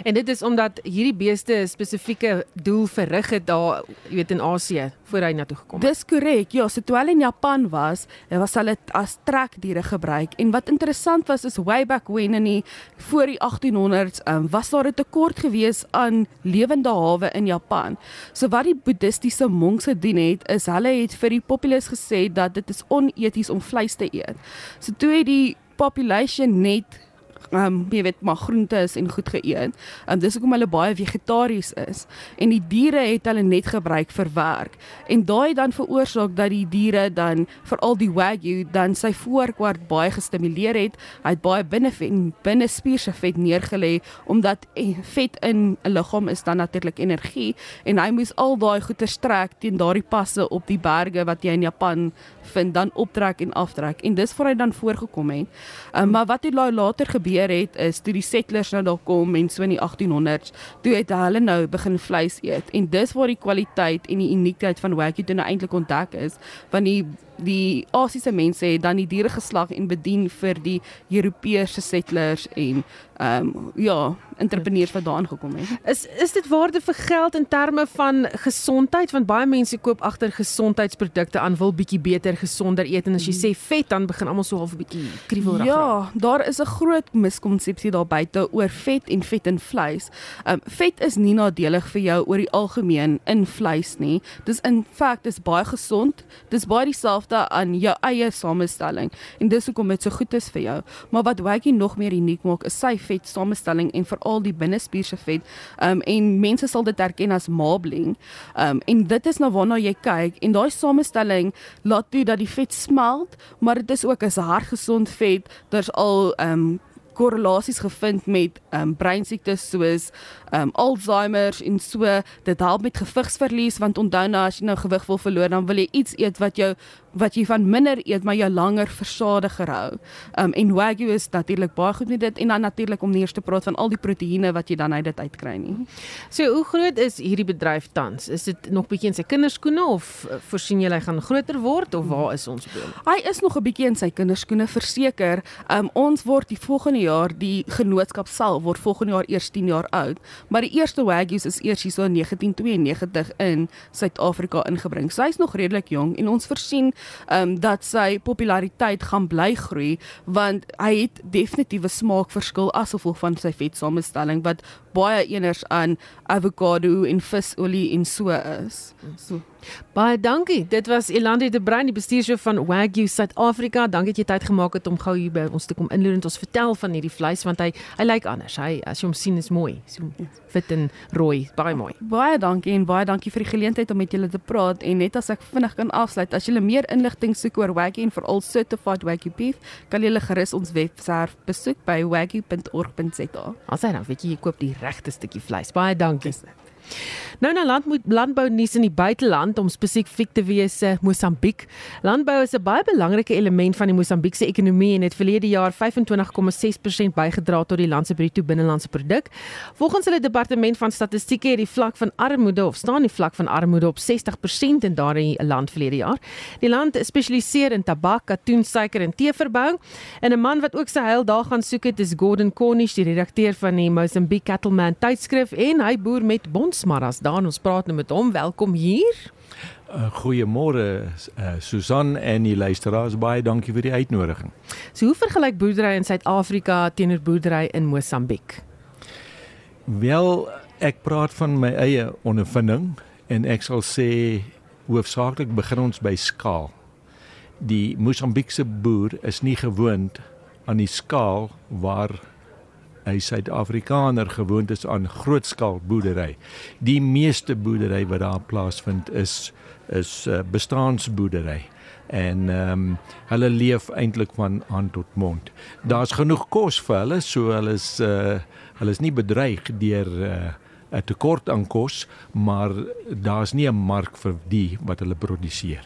En dit is omdat hierdie beeste 'n spesifieke doel verrig het daar, jy weet in Asië voor hy na toe gekom het. Dis korrek. Ja, so toe hulle in Japan was, was hulle as trekdiere gebruik. En wat interessant was is way back when in die voor die 1800s, um, was daar 'n tekort gewees aan lewende hawe in Japan. So wat die boeddhistiese monks gedoen het, is hulle het vir die populace gesê dat dit is oneties om vleis te eet. So toe het die population net ehm um, jy weet maar groente is en goed geëet. Ehm um, dis hoekom hulle baie vegetaries is en die diere het hulle net gebruik vir werk. En daai dan veroorsaak dat die diere dan veral die wagyu dan sy voorkwart baie gestimuleer het. Hy het baie binne binne spierse vet neergelê omdat eh, vet in 'n liggaam is dan natuurlik energie en hy moes al daai goeie strek teen daardie passe op die berge wat jy in Japan vind dan optrek en aftrek en dis voor hy dan voorgekom het. Um, maar wat het later gebeur gebeur het is toe die settlers nou daar kom en so in die 1800s, toe het hulle nou begin vleis eet. En dis waar die kwaliteit en die uniekheid van Wagyu nou eintlik ontdek is, want die die Asiëse mense het dan die diere geslag en bedien vir die Europese settlers en ehm um, ja, entrepreneurs wat daaraan gekom het. Is is dit waarde vir geld in terme van gesondheid want baie mense koop agter gesondheidsprodukte aan wil bietjie beter gesonder eet en as jy sê vet dan begin almal so half 'n bietjie kriewelrig raak. Ja, daar is 'n groot miskonsepsie daar buite oor vet en vet in vleis. Ehm um, vet is nie nadelig vir jou oor die algemeen in vleis nie. Dis in feite dis baie gesond. Dis baie dieselfde aan jou eie samestelling en dis hoekom dit so goed is vir jou. Maar wat Waggy nog meer uniek maak is sy vet samestelling en veral die binnespierse vet. Ehm um, en mense sal dit herken as marbling. Ehm um, en dit is nou waarna jy kyk en daai samestelling laat toe dat die vet smelt, maar dit is ook 'n hartgesond vet. Daar's al ehm um, korrelasies gevind met um, breinsiektes soos um, Alzheimer en so dit help met gewigsverlies want onthou nou as jy nou gewig wil verloor dan wil jy iets eet wat jou wat jy van minder eet maar jou langer versadiger hou. Um en wagyu is natuurlik baie goed met dit en dan natuurlik om nie eers te praat van al die proteïene wat jy dan uit dit uitkry nie. So hoe groot is hierdie bedryf tans? Is dit nog bietjie in sy kinderskoene of voorsien jy hy gaan groter word of waar is ons hom? Hy is nog 'n bietjie in sy kinderskoene verseker. Um ons word die volgende jaar die genootskap self word volgende jaar eers 10 jaar oud, maar die eerste wagyus is eers hier so in 1992 in Suid-Afrika ingebring. So hy's nog redelik jonk en ons voorsien ehm um, dat sy populariteit gaan bly groei want hy het definitiewe smaakverskil as gevolg van sy vetsamestelling wat baie eners aan avokado en visolie en so is. So Baie dankie. Dit was Elandie de Bruin, die bestuurshoof van Wagyu Suid-Afrika. Dankie dat jy tyd gemaak het om gou hier by ons te kom inloer en ons vertel van hierdie vleis want hy hy lyk anders. Hy as jy hom sien is mooi. So fit en rooi, baie mooi. Baie dankie en baie dankie vir die geleentheid om met julle te praat en net as ek vinnig kan afsluit, as jy meer inligting soek oor Wagyu en veral certified Wagyu beef, kan jy gerus ons webwerf besoek by wagyu.org.za. As jy nou weet jy jy koop die regte stukkie vleis. Baie dankie. Yes. Nou na land moet landbou nuus in die buiteland om spesifiek te wees Mosambiek. Landbou is 'n baie belangrike element van die Mosambiekse ekonomie en het verlede jaar 25,6% bygedra tot die land se bruto binnelandse produk. Volgens hulle departement van statistieke het die vlak van armoede of staan die vlak van armoede op 60% in daardie land verlede jaar. Die land spesialiseer in tabak, katoen, suiker en teeverbouing. En 'n man wat ook sy heil daar gaan soek het is Gordon Cornish, die redakteur van die Mozambique Cattleman tydskrif en hy boer met bonsmaras daar ons praat nou met hom. Welkom hier. Uh, Goeiemôre uh, Susan en die luisteraars baie dankie vir die uitnodiging. So hoe vergelyk boerdery in Suid-Afrika teenoor boerdery in Mosambiek? Wel, ek praat van my eie ondervinding en ek sal sê hoofsaaklik begin ons by skaal. Die Mosambiekse boer is nie gewoond aan die skaal waar hy Suid-Afrikaner gewoond is aan grootskaal boerdery. Die meeste boerdery wat daar plaasvind is is uh, bestaansboerdery en ehm um, hulle leef eintlik van hand tot mond. Daar's genoeg kos vir hulle, so hulle is uh, hulle is nie bedreig deur eh, 'n uh, tekort aan kos, maar daar's nie 'n mark vir die wat hulle produseer.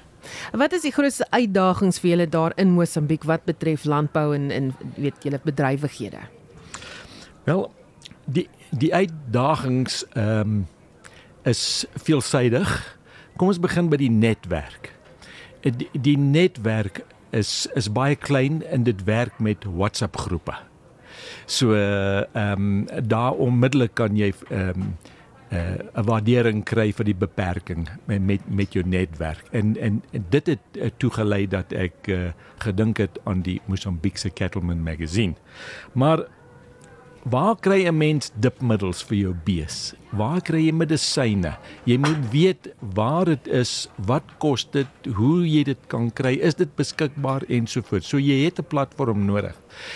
Wat is die grootste uitdagings vir julle daar in Mosambiek wat betref landbou en en weet julle bedrywighede? Wel, die die uitdagings ehm um, is veelsidig. Kom ons begin by die netwerk. Die, die netwerk is is baie klein en dit werk met WhatsApp groepe. So ehm um, daar onmiddellik kan jy ehm um, 'n uh, waardering kry vir die beperking met met, met jou netwerk. En, en dit het uh, toegelei dat ek uh, gedink het aan die Mozambique Cattleman magazine. Maar Waar kry 'n mens dipmiddels vir jou bees? Waar kry jy medisyne? Jy moet weet waar dit is, wat kos dit, hoe jy dit kan kry, is dit beskikbaar ensovoorts. So jy het 'n platform nodig.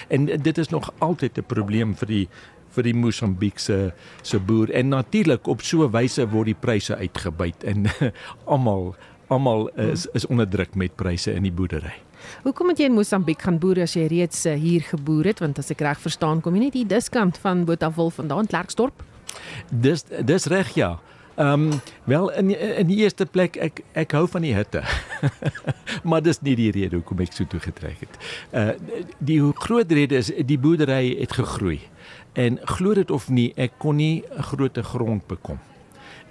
En dit is nog altyd 'n probleem vir die vir die Mosambiekse se boer en natuurlik op so 'n wyse word die pryse uitgebuit en <laughs> almal almal is is onder druk met pryse in die boerdery. Hoekom het jy in Mosambiek gaan boer as jy reeds uh, hier geboer het? Want as ek reg verstaan, kom jy net hier diskant van Botawil vandaan, Klerksdorp. Dis dis reg ja. Ehm um, wel in in die eerste plek ek ek hou van die hitte. <laughs> maar dis nie die rede hoekom ek so toe getrek het. Uh die groot rede is die boerdery het gegroei. En glo dit of nie, ek kon nie 'n groot grond bekom.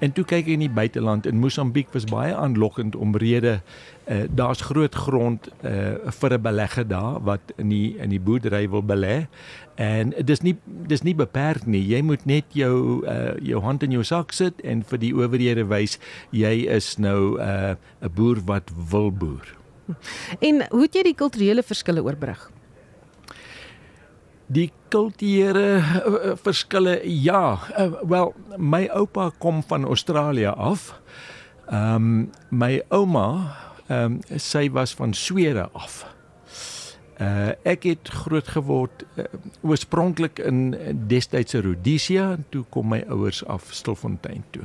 En toe kyk ek in die buiteland in Mosambiek was baie aanlokkend omrede uh, daar's groot grond uh, vir 'n belegger daar wat in die in die boerdery wil belê. En dis nie dis nie beperk nie. Jy moet net jou uh, jou hand in jou sak sit en vir die owerhede wys jy is nou 'n uh, 'n boer wat wil boer. En hoe het jy die kulturele verskille oorbrug? Die kulturele uh, verskille ja, uh, wel my oupa kom van Australië af. Ehm um, my ouma ehm um, sy was van Swede af. Uh ek het groot geword uh, oorspronklik in destydse Rhodesia en toe kom my ouers af Stilfontein toe.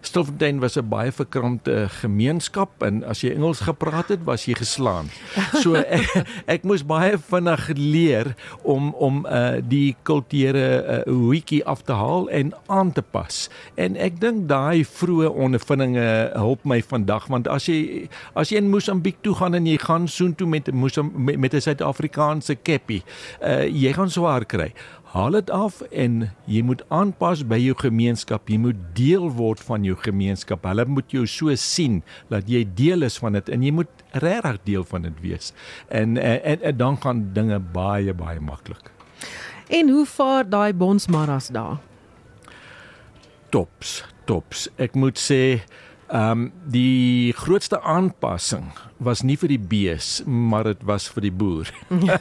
Stilfontein was 'n baie verkrampte gemeenskap en as jy Engels gepraat het, was jy geslaan. So <laughs> ek, ek moes baie vinnig leer om om uh die kulture uh wiki af te haal en aan te pas. En ek dink daai vroeë ondervindinge help my vandag want as jy as jy in Mosambiek toe gaan en jy gaan soontoe met 'n met 'n Suid-Afrikaanse keppie. Uh jy gaan swaar kry. Haal dit af en jy moet aanpas by jou gemeenskap. Jy moet deel word van jou gemeenskap. Hulle moet jou so sien dat jy deel is van dit en jy moet regtig deel van dit wees. En, en en en dan gaan dinge baie baie maklik. En hoe vaar daai bonsmaras daar? Tops, tops. Ek moet sê Ehm um, die grootste aanpassing was nie vir die bees, maar dit was vir die boer.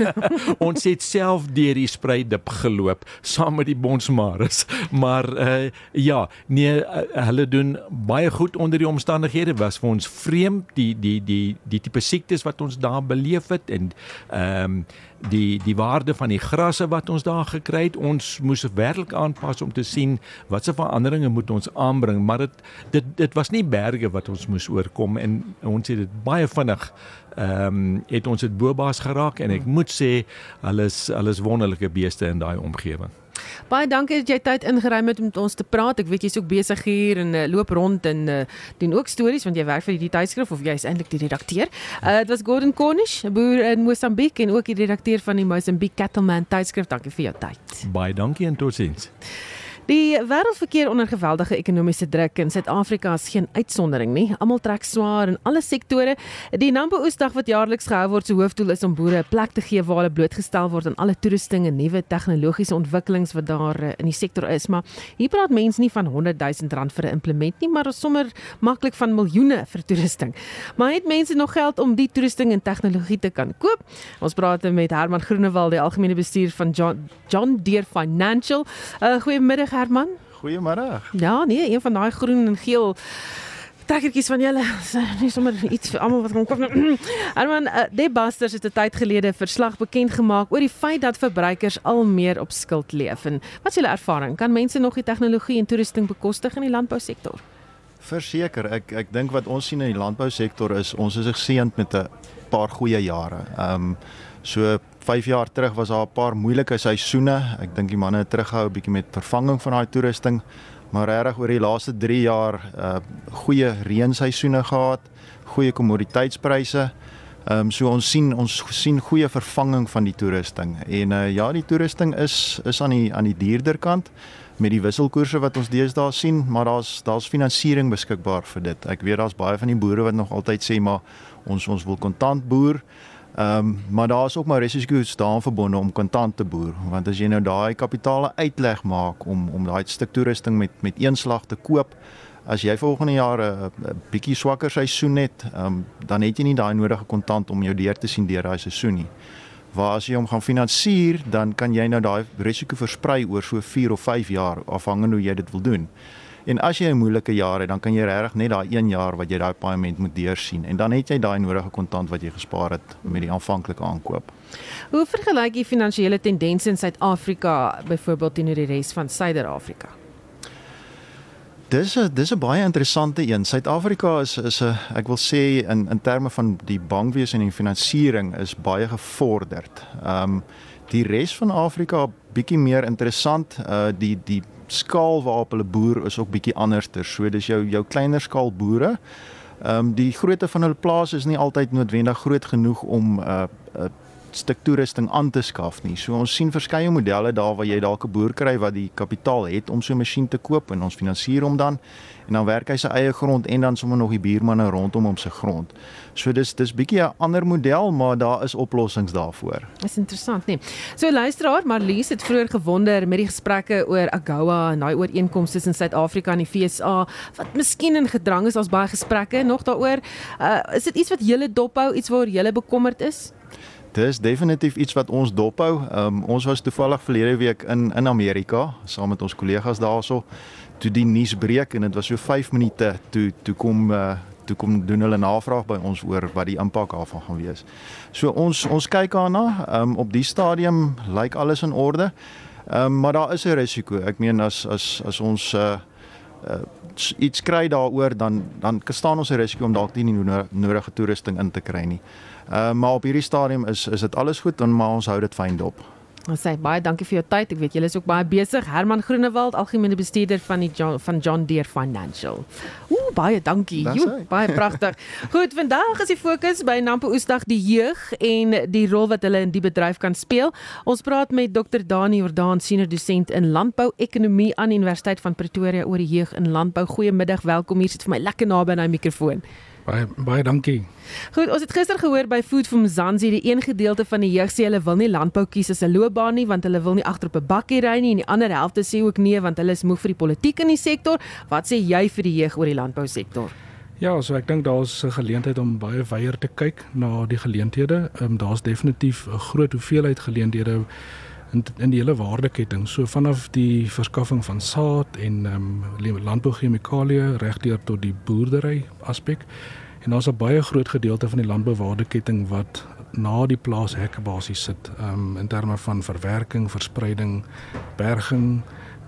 <laughs> ons het self deur die spreidip geloop saam met die bonsmares, maar uh, ja, nee, uh, hulle doen baie goed onder die omstandighede. Was vir ons vreemd die die die die tipe siektes wat ons daar beleef het en ehm um, die die waarde van die grasse wat ons daar gekry het ons moes werklik aanpas om te sien watse veranderinge moet ons aanbring maar dit dit dit was nie berge wat ons moes oorkom en ons het dit baie vinnig ehm um, het ons dit bobaas geraak en ek moet sê hulle is hulle is wonderlike beeste in daai omgewing Baie dankie dat jy tyd ingeruim het om met ons te praat. Ek weet jy's ook besig hier en uh, loop rond en uh, doen ook stories want jy werk vir die tydskrif of jy is eintlik die redakteur. Uh, dit was Gordon Cornish, 'n boer in Mosambiek en ook die redakteur van die Mozambique Cattleman tydskrif. Dankie vir jou tyd. Baie dankie en totsiens. Die wêreldverkeer onder geweldige ekonomiese druk in Suid-Afrika is geen uitsondering nie. Almal trek swaar in alle sektore. Die Nampo Oesdag wat jaarliks gehou word, se hoofdoel is om boere 'n plek te gee waar hulle blootgestel word aan alle toerusting en nuwe tegnologiese ontwikkelings wat daar eh, in die sektor is. Maar hier praat mense nie van 100 000 rand vir 'n implement nie, maar sommer maklik van miljoene vir toerusting. Maar het mense nog geld om die toerusting en tegnologie te kan koop? Ons praat met Herman Groenewald, die algemene bestuur van John, John Deere Financial. Uh, Goeiemiddag Herman. Goeiemôre. Ja, nee, een van daai groen en geel trekkertjies van julle. <laughs> Nie sommer iets vir almal wat kom koop. <clears throat> Herman, uh, die Busters het 'n tyd gelede verslag bekend gemaak oor die feit dat verbruikers al meer op skuld leef. En wat is julle ervaring? Kan mense nog die tegnologie en toerusting bekostig in die landbousektor? Verseker, ek ek dink wat ons sien in die landbousektor is ons is geseënd met 'n paar goeie jare. Ehm um, so 5 jaar terug was daar 'n paar moeilike seisoene. Ek dink die manne het teruggehou 'n bietjie met vervanging van daai toerusting, maar regtig oor die laaste 3 jaar uh goeie reenseisoene gehad, goeie kommoditeitspryse. Ehm um, so ons sien ons sien goeie vervanging van die toerusting. En uh ja, die toerusting is is aan die aan die duurder kant met die wisselkoerse wat ons deesdae sien, maar daar's daar's finansiering beskikbaar vir dit. Ek weet daar's baie van die boere wat nog altyd sê maar ons ons wil kontant boer. Ehm um, maar daar is ook maar risiko's daaraan verbonde om kontant te boer want as jy nou daai kapitale uitleg maak om om daai stuk toerusting met met een slag te koop as jy volgende jaar 'n bietjie swakker seisoen het, um, dan het jy nie daai nodige kontant om jou deur te sien deur daai seisoen nie. Waar as jy hom gaan finansier, dan kan jy nou daai risiko versprei oor so 4 of 5 jaar afhangende hoe jy dit wil doen. En as jy 'n moeilike jaar het, dan kan jy regtig net daai 1 jaar wat jy daai paaiement moet deursien en dan het jy daai nodige kontant wat jy gespaar het met die aanvanklike aankoop. Hoe vergelyk jy finansiële tendense in Suid-Afrika byvoorbeeld teenoor die res van Suider-Afrika? Dis 'n dis 'n baie interessante een. Suid-Afrika is is 'n ek wil sê in in terme van die bankwese en die finansiering is baie gevorderd. Ehm um, die res van Afrika bietjie meer interessant. Uh die die skaal waarop hulle boer is ook bietjie anderster. So dis jou jou kleiner skaal boere Ehm um, die grootte van hulle plaas is nie altyd noodwendig groot genoeg om 'n uh, uh, stuk toerusting aan te skaf nie. So ons sien verskeie modelle daar waar jy dalk 'n boer kry wat die kapitaal het om so 'n masjien te koop en ons finansier hom dan en dan werk hy sy eie grond en dan sommer nog die buurmanne rondom hom se grond. So dis dis bietjie 'n ander model, maar daar is oplossings daarvoor. Dis interessant, nee. So luisteraar, Marlies het vroeër gewonder met die gesprekke oor AGOA en daai ooreenkomste tussen Suid-Afrika en die FSA wat miskien in gedrang is, ons baie gesprekke nog daaroor. Uh is dit iets wat julle dophou, iets waaroor julle bekommerd is? Dis definitief iets wat ons dophou. Um, ons was toevallig verlede week in in Amerika saam met ons kollegas daarso. Toe die nuus breek en dit was so 5 minute toe toe kom uh, toe kom doen hulle navraag by ons oor wat die impak daarvan gaan wees. So ons ons kyk daarna. Um, op die stadium lyk alles in orde. Um, maar daar is 'n risiko. Ek meen as as as ons uh, uh, iets kry daaroor dan dan staan ons 'n risiko om dalk nie nodige toerusting in te kry nie. Uh, maar op hierdie stadium is is dit alles goed en maar ons hou dit fyn dop. Ons sê baie dankie vir jou tyd. Ek weet julle is ook baie besig. Herman Groenewald, algemene bestuurder van die John, van John Deere Financial. Ooh, baie dankie. Jo, baie pragtig. <laughs> Goed, vandag is die fokus by Nampo Oesdag die jeug en die rol wat hulle in die bedryf kan speel. Ons praat met Dr. Dani Jordaan, senior dosent in landbou-ekonomie aan Universiteit van Pretoria oor die jeug in landbou. Goeiemiddag, welkom hier sit vir my lekker naby aan die mikrofoon. Baie baie dankie. Goed, ons het gister gehoor by Food from Zanzi die een gedeelte van die jeug sê hulle wil nie landbou kies as 'n loopbaan nie want hulle wil nie agter op 'n bakkie ry nie en die ander helfte sê ook nee want hulle is moeg vir die politiek in die sektor. Wat sê jy vir die jeug oor die landbousektor? Ja, so ek dink daar's 'n geleentheid om baie weier te kyk na die geleenthede. Ehm um, daar's definitief 'n groot hoeveelheid geleenthede in in die hele waardeketting. So vanaf die verskaffing van saad en ehm um, landbouchemikalieë regdeur tot die boerdery aspek. En daar's 'n baie groot gedeelte van die landbouwaardeketting wat na die plaashekke basies sit, ehm um, in terme van verwerking, verspreiding, berging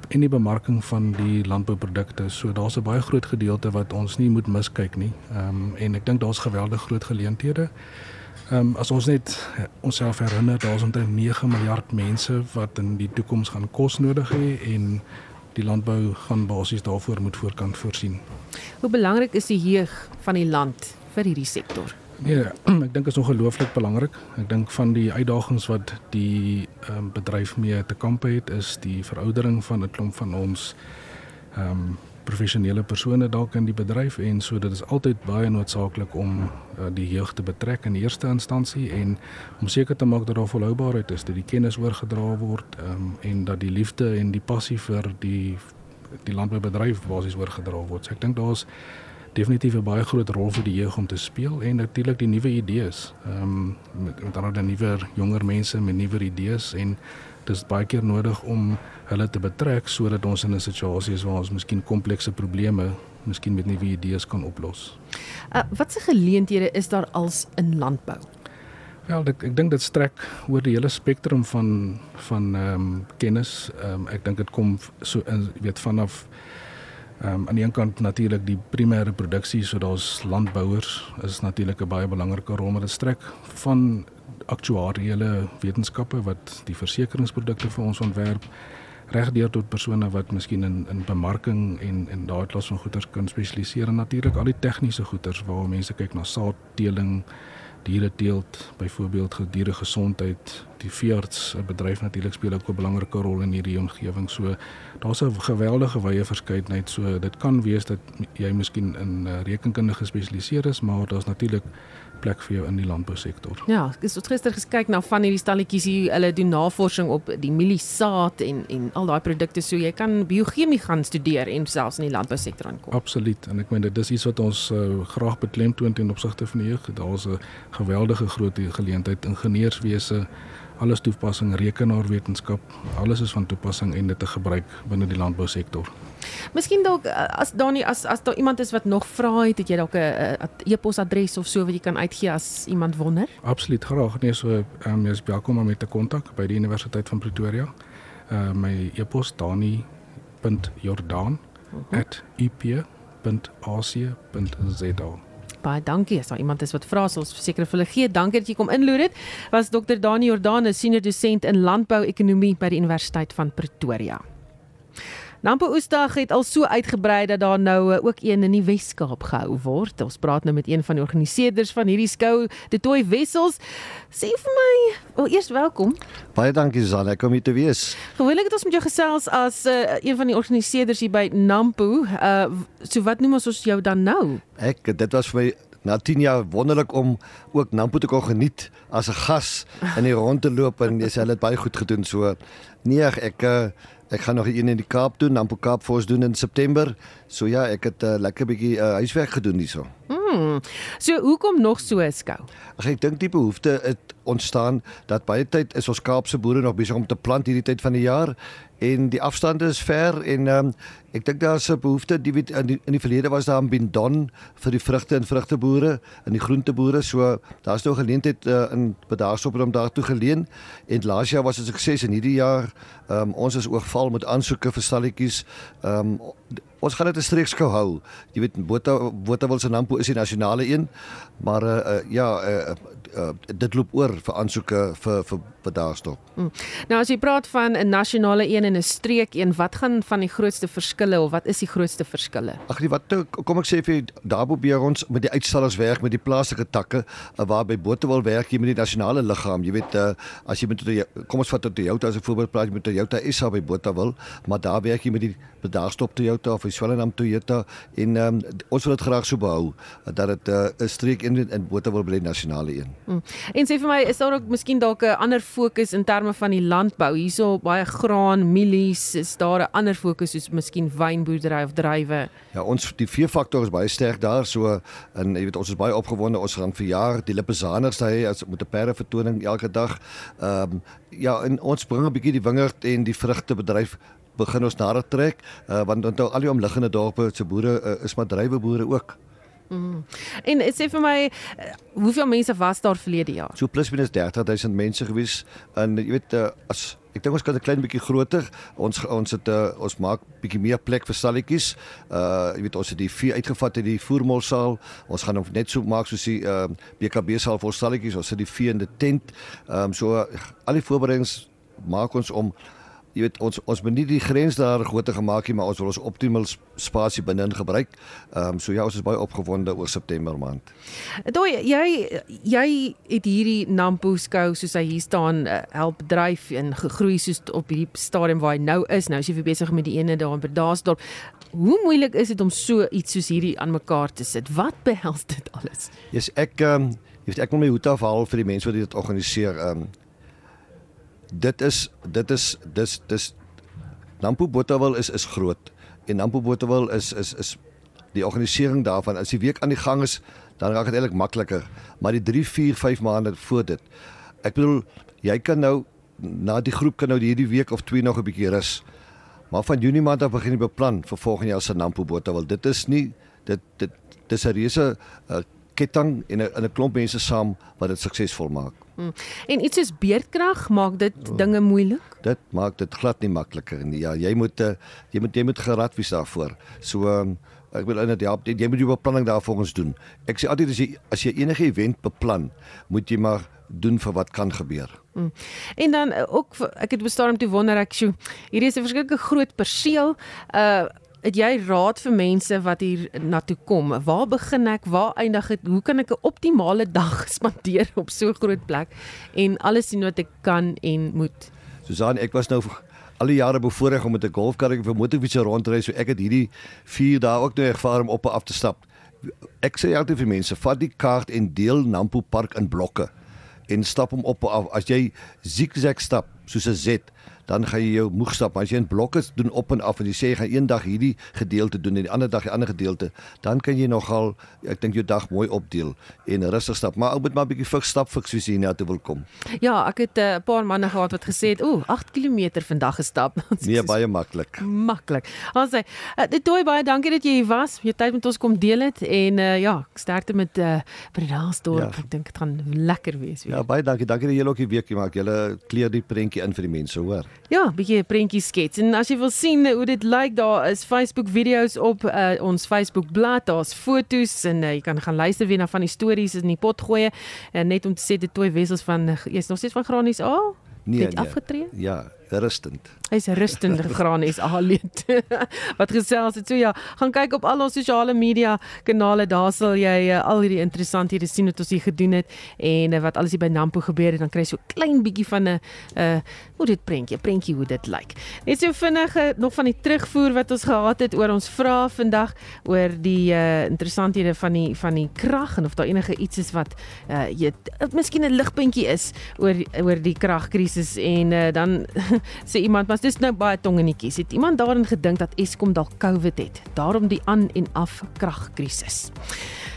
en die bemarking van die landbouprodukte. So daar's 'n baie groot gedeelte wat ons nie moet miskyk nie. Ehm um, en ek dink daar's geweldig groot geleenthede. Ehm um, as ons net onsself herinner, daar's omtrent 9 miljard mense wat in die toekoms gaan kos nodig hê en die landbou gaan basies daarvoor moet voorkant voorsien. Hoe belangrik is die jeug van die land vir hierdie sektor? Nee, <clears throat> ek dink is ongelooflik belangrik. Ek dink van die uitdagings wat die um, bedryf mee te kamp het is die veroudering van 'n klomp van ons ehm um, professionele persone dalk in die bedryf en so dit is altyd baie noodsaaklik om uh, die jeug te betrek in eerste instansie en om seker te maak dat daar volhoubaarheid is, dat die kennis oorgedra word um, en dat die liefde en die passie vir die die landboubedryf basies oorgedra word. So ek dink daar's definitief 'n baie groot rol vir die jeug om te speel en natuurlik die nuwe idees. Ehm um, met met ander nuwe jonger mense met nuwe idees en dis baie keer nodig om hulle te betrek sodat ons in 'n situasie is waar ons miskien komplekse probleme miskien met nuwe idees kan oplos. Uh, wat se geleenthede is daar als in landbou? Wel, ek ek dink dit strek oor die hele spektrum van van ehm um, kennis. Ehm um, ek dink dit kom so in weet vanaf ehm um, aan die een kant natuurlik die primêre produksie, so daar's landbouers is natuurlik 'n baie belangrike rol, maar dit strek van aktuariële wetenskappe wat die versekeringsprodukte vir ons ontwerp regdeur tot persone wat miskien in in bemarking en en daai klas van goeder kan spesialiseer en natuurlik al die tegniese goeder waar mense kyk na saadteeling, diere teelt, byvoorbeeld gediere gesondheid, die veearts bedryf natuurlik speel ook 'n belangrike rol in hierdie omgewing. So daar's 'n geweldige wye verskeidenheid. So dit kan wees dat jy miskien in uh, rekenkunde gespesialiseer is, maar daar's natuurlik plek vir jou in die landbousektor. Ja, ek het gister gekyk na van hierdie stalletjies hier, hulle doen navorsing op die mieliesaad en en al daai produkte so jy kan biochemie gaan studeer en selfs in die landbousektor aankom. Absoluut en ek meen dit is iets wat ons uh, graag beklemtoon ten opsigte van die jeug. Daar's 'n geweldige groot geleentheid ingenieurswese alles toepassing rekenaarwetenskap alles is van toepassing en dit te gebruik binne die landbousektor. Miskien dalk eh, as Dani as as daar iemand is wat nog vra het, het jy dalk 'n e-posadres of so wat jy kan uitgee as iemand wonder? Absoluut graag. Nee, so ehm um, jy is welkom om met te kontak by die Universiteit van Pretoria. Uh my e-pos dani.jordaan@ip.ac.za baie dankie. As daar iemand is wat vra, sal ons verseker vir hulle gee. Dankie dat jy kom inloer het. Was Dr. Dani Jordaan, senior dosent in landbou-ekonomie by die Universiteit van Pretoria. Nampo Oesdag het al so uitgebrei dat daar nou uh, ook een in die Wes-Kaap gehou word. Ons praat nou met een van die organiseerders van hierdie skou, De Toy Wessels. Sê vir my, wel eers welkom. Baie dankie Susan, ek kom hier te wees. Gewoonlik het ons met jou gesels as uh, een van die organiseerders hier by Nampo. Uh so wat noem ons jou dan nou? Ek dit was vir my na 10 jaar wonderlik om ook Nampo te kon geniet as 'n gas in die rond te loop en jy sê hulle het baie goed gedoen so. Nee, ek uh, ek gaan nog een in die Kaap doen, Nampo Kaap Force doen in September. So ja, ek het 'n uh, lekker bietjie uh, huiswerk gedoen hierso. Hmm. So hoekom nog so 'n skou? Ag ek dink die behoefte het ontstaan dat baie tyd is ons Kaapse boere nog besig om te plant hierdie tyd van die jaar en die afstande is ver en um, ek dink daar's 'n behoefte die weet in die, in die verlede was daar in Bindon vir die vrugte en vrugteboere en die groenteboere so daar's nou geleentheid uh, in Bedaarsop om daartoe geleen en laas jaar was 'n sukses en hierdie jaar um, ons is oogval met aansoeke vir stalletjies um, ons gaan dit 'n streekskou hou. Jy weet Botha Botha wil se Nampo is die nasionale een maar uh, uh, ja uh, uh, dit loop oor vir aansoeke vir vir Bedaarsop hmm. nou as jy praat van 'n nasionale een en 'n streek een wat gaan van die grootste verskille of wat is die grootste verskille Ag nee wat kom ek sê vir daar probeer ons met die uitstallers werk met die plaaslike takke uh, waar by Botawil werk jy met die nasionale liggaam jy weet uh, as jy met kom ons vat tot Toyota as 'n voorbeeld praat jy met Toyota SA by Botawil maar daar werk jy met die Bedaarsop Toyota of die Swellenham Toyota en um, ons wil dit graag so behou dat dit 'n uh, streek in in Botawil bly nasionale een hmm. En sê vir my is daar ook miskien dalk 'n ander fokus in terme van die landbou. Hierso baie graan mielies is daar 'n ander fokus soos miskien wynboerdery of druiwe Ja ons die vier faktor is baie sterk daar so en jy weet ons is baie opgewonde. Ons gaan vir jaar die Lippezaners hy as met 'n perde vertoning elke dag. Ehm um, ja en ons bring 'n bietjie die wingerd en die vrugtebedryf begin ons nader trek uh, want onthou al die omliggende dorpe se boere uh, is maar druiweboere ook Mm. En sê vir my hoeveel mense was daar verlede jaar? So plus minus 30000 mense gewees en jy weet as ek dink ons kan 'n klein bietjie groter. Ons ons het uh, ons maak bietjie meer plek vir stalletjies. Uh jy weet ons het die vee uitgevat uit die voermolsaal. Ons gaan hom net so maak soos die uh BKB saal vir stalletjies. Ons sit die vee in die tent. Ehm um, so al die voorbereidings maak ons om jy weet ons ons moet nie die grens daar groter gemaak nie maar ons wil ons optimal spasie binne gebruik. Ehm um, so ja ons is baie opgewonde oor September maand. Doi jy jy het hierdie Nampo skou soos hy hier staan uh, help dryf en gegroei soos op hierdie stadium waar hy nou is. Nou is jy besig met die ene daar in Berdasdorp. Hoe moeilik is dit om so iets soos hierdie aan mekaar te sit? Wat behels dit alles? Ja, yes, ek ehm um, ek wil my hoed afhaal vir die mense wat dit organiseer. Ehm um, dit is dit is dis dis Nampo Botawil is is groot en Nampo Botawil is is is die organisering daarvan. As die week aan die gang is dan raak dit eintlik makliker maar die 3 4 5 maande voor dit. Ek bedoel jy kan nou na die groep kan nou hierdie week of twee nog 'n bietjie rus maar van Junie maand af begin jy beplan vir volgende jaar se Nampo Botawil dit is nie dit dit dis 'n reuse uh, ketting en 'n 'n klomp mense saam wat dit suksesvol maak Hmm. En iets soos beerdkrag maak dit oh, dinge moeilik. Dit maak dit glad nie makliker nie. Ja, jy moet uh, jy moet jy moet gerad wees daarvoor. So um, ek wil net help. Jy moet jou beplanning daarvoor ons doen. Ek sê altyd as jy as jy enige event beplan, moet jy maar doen vir wat kan gebeur. Hmm. En dan uh, ook ek het bestaan om te wonder ek sjoe, hierdie is 'n verskriklike groot perseel. Uh het jy raad vir mense wat hier na toe kom? Waar begin ek? Waar eindig dit? Hoe kan ek 'n optimale dag <laughs> spandeer op so 'n groot plek en alles sien wat ek kan en moet? Susan, ek was nou al die jare bevoorreg om met 'n golfkarretjie vir motorfiets rondry, so ek het hierdie 4 dae ook nou ervaar om op en af te stap. Ek sê altyd vir mense, vat die kaart en deel Nampo Park in blokke en stap hom op en af. As jy zigzag stap soos 'n Z, dan gaan jy jou moeg stap. As jy in blokke doen op en af en jy sê jy gaan eendag hierdie gedeelte doen en die ander dag die ander gedeelte, dan kan jy nogal ek dink jou dag mooi opdeel en rustig stap. Maar ou moet maar 'n bietjie vlug stap vir soos jy na toe wil kom. Ja, ek het eh, 'n uh, paar manne gehad wat gesê het, "Ooh, 8 km vandag gestap." <laughs> nee, baie maklik. Maklik. Ons sê, uh, dit toe baie dankie dat jy hier was. Jy tyd met ons kom deel het en uh, ja, sterkte met uh, Bredasdorp. Ja. Ek dink dit gaan lekker wees weer. Ja, baie dankie. Dankie dat julle ook die weekie maak. Julle kleer die prentjie in vir die mense, hoor. Ja, bietjie 'n prentjie skets. En as jy wil sien hoe dit lyk, daar is Facebook video's op uh, ons Facebook bladsy, daar's foto's en uh, jy kan gaan luister weer na van die stories in die pot gooi en uh, net om te sê dit toe wessels van jy's nog steeds van Granies A? Oh, nee, nee. afgetree? Ja, rustend. Hy's rustend gegraan <laughs> is Aleet. <laughs> Wat gesels het so ja, gaan kyk op al ons sosiale media kanale, daar sal jy uh, al hierdie interessanthede sien wat ons hier gedoen het en uh, wat alles hier by Nampo gebeur het, dan kry jy so klein bietjie van 'n uh hoe dit prentjie, prentjie hoe dit lyk. Net so vinnig uh, nog van die terugvoer wat ons gehad het oor ons vrae vandag oor die uh interessanthede van die van die krag en of daar enige iets is wat uh jy miskien 'n ligpuntjie is oor oor die kragkrisis en uh, dan <laughs> <laughs> sê iemand maar dis nou baie tong in die kies. Het iemand daarin gedink dat Eskom dalk COVID het? Daarom die aan en af kragkrisis.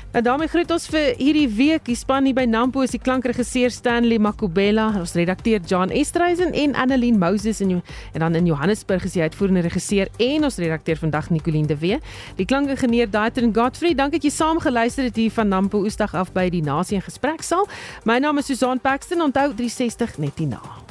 Nou daarmee groet ons vir hierdie week. Die span hier by Nampo is die klankregisseur Stanley Makubela, ons redakteur John Estreisen en Annelien Moses en en dan in Johannesburg is die uitvoerende regisseur en ons redakteur vandag Nicoline de Wee. Die klankingenieur Daitrin Godfrey, dankie dat jy saam geluister het hier van Nampo Oosdag af by die Nasie in gesprek saal. My naam is Susan Paxton. Onthou 360 net hierna.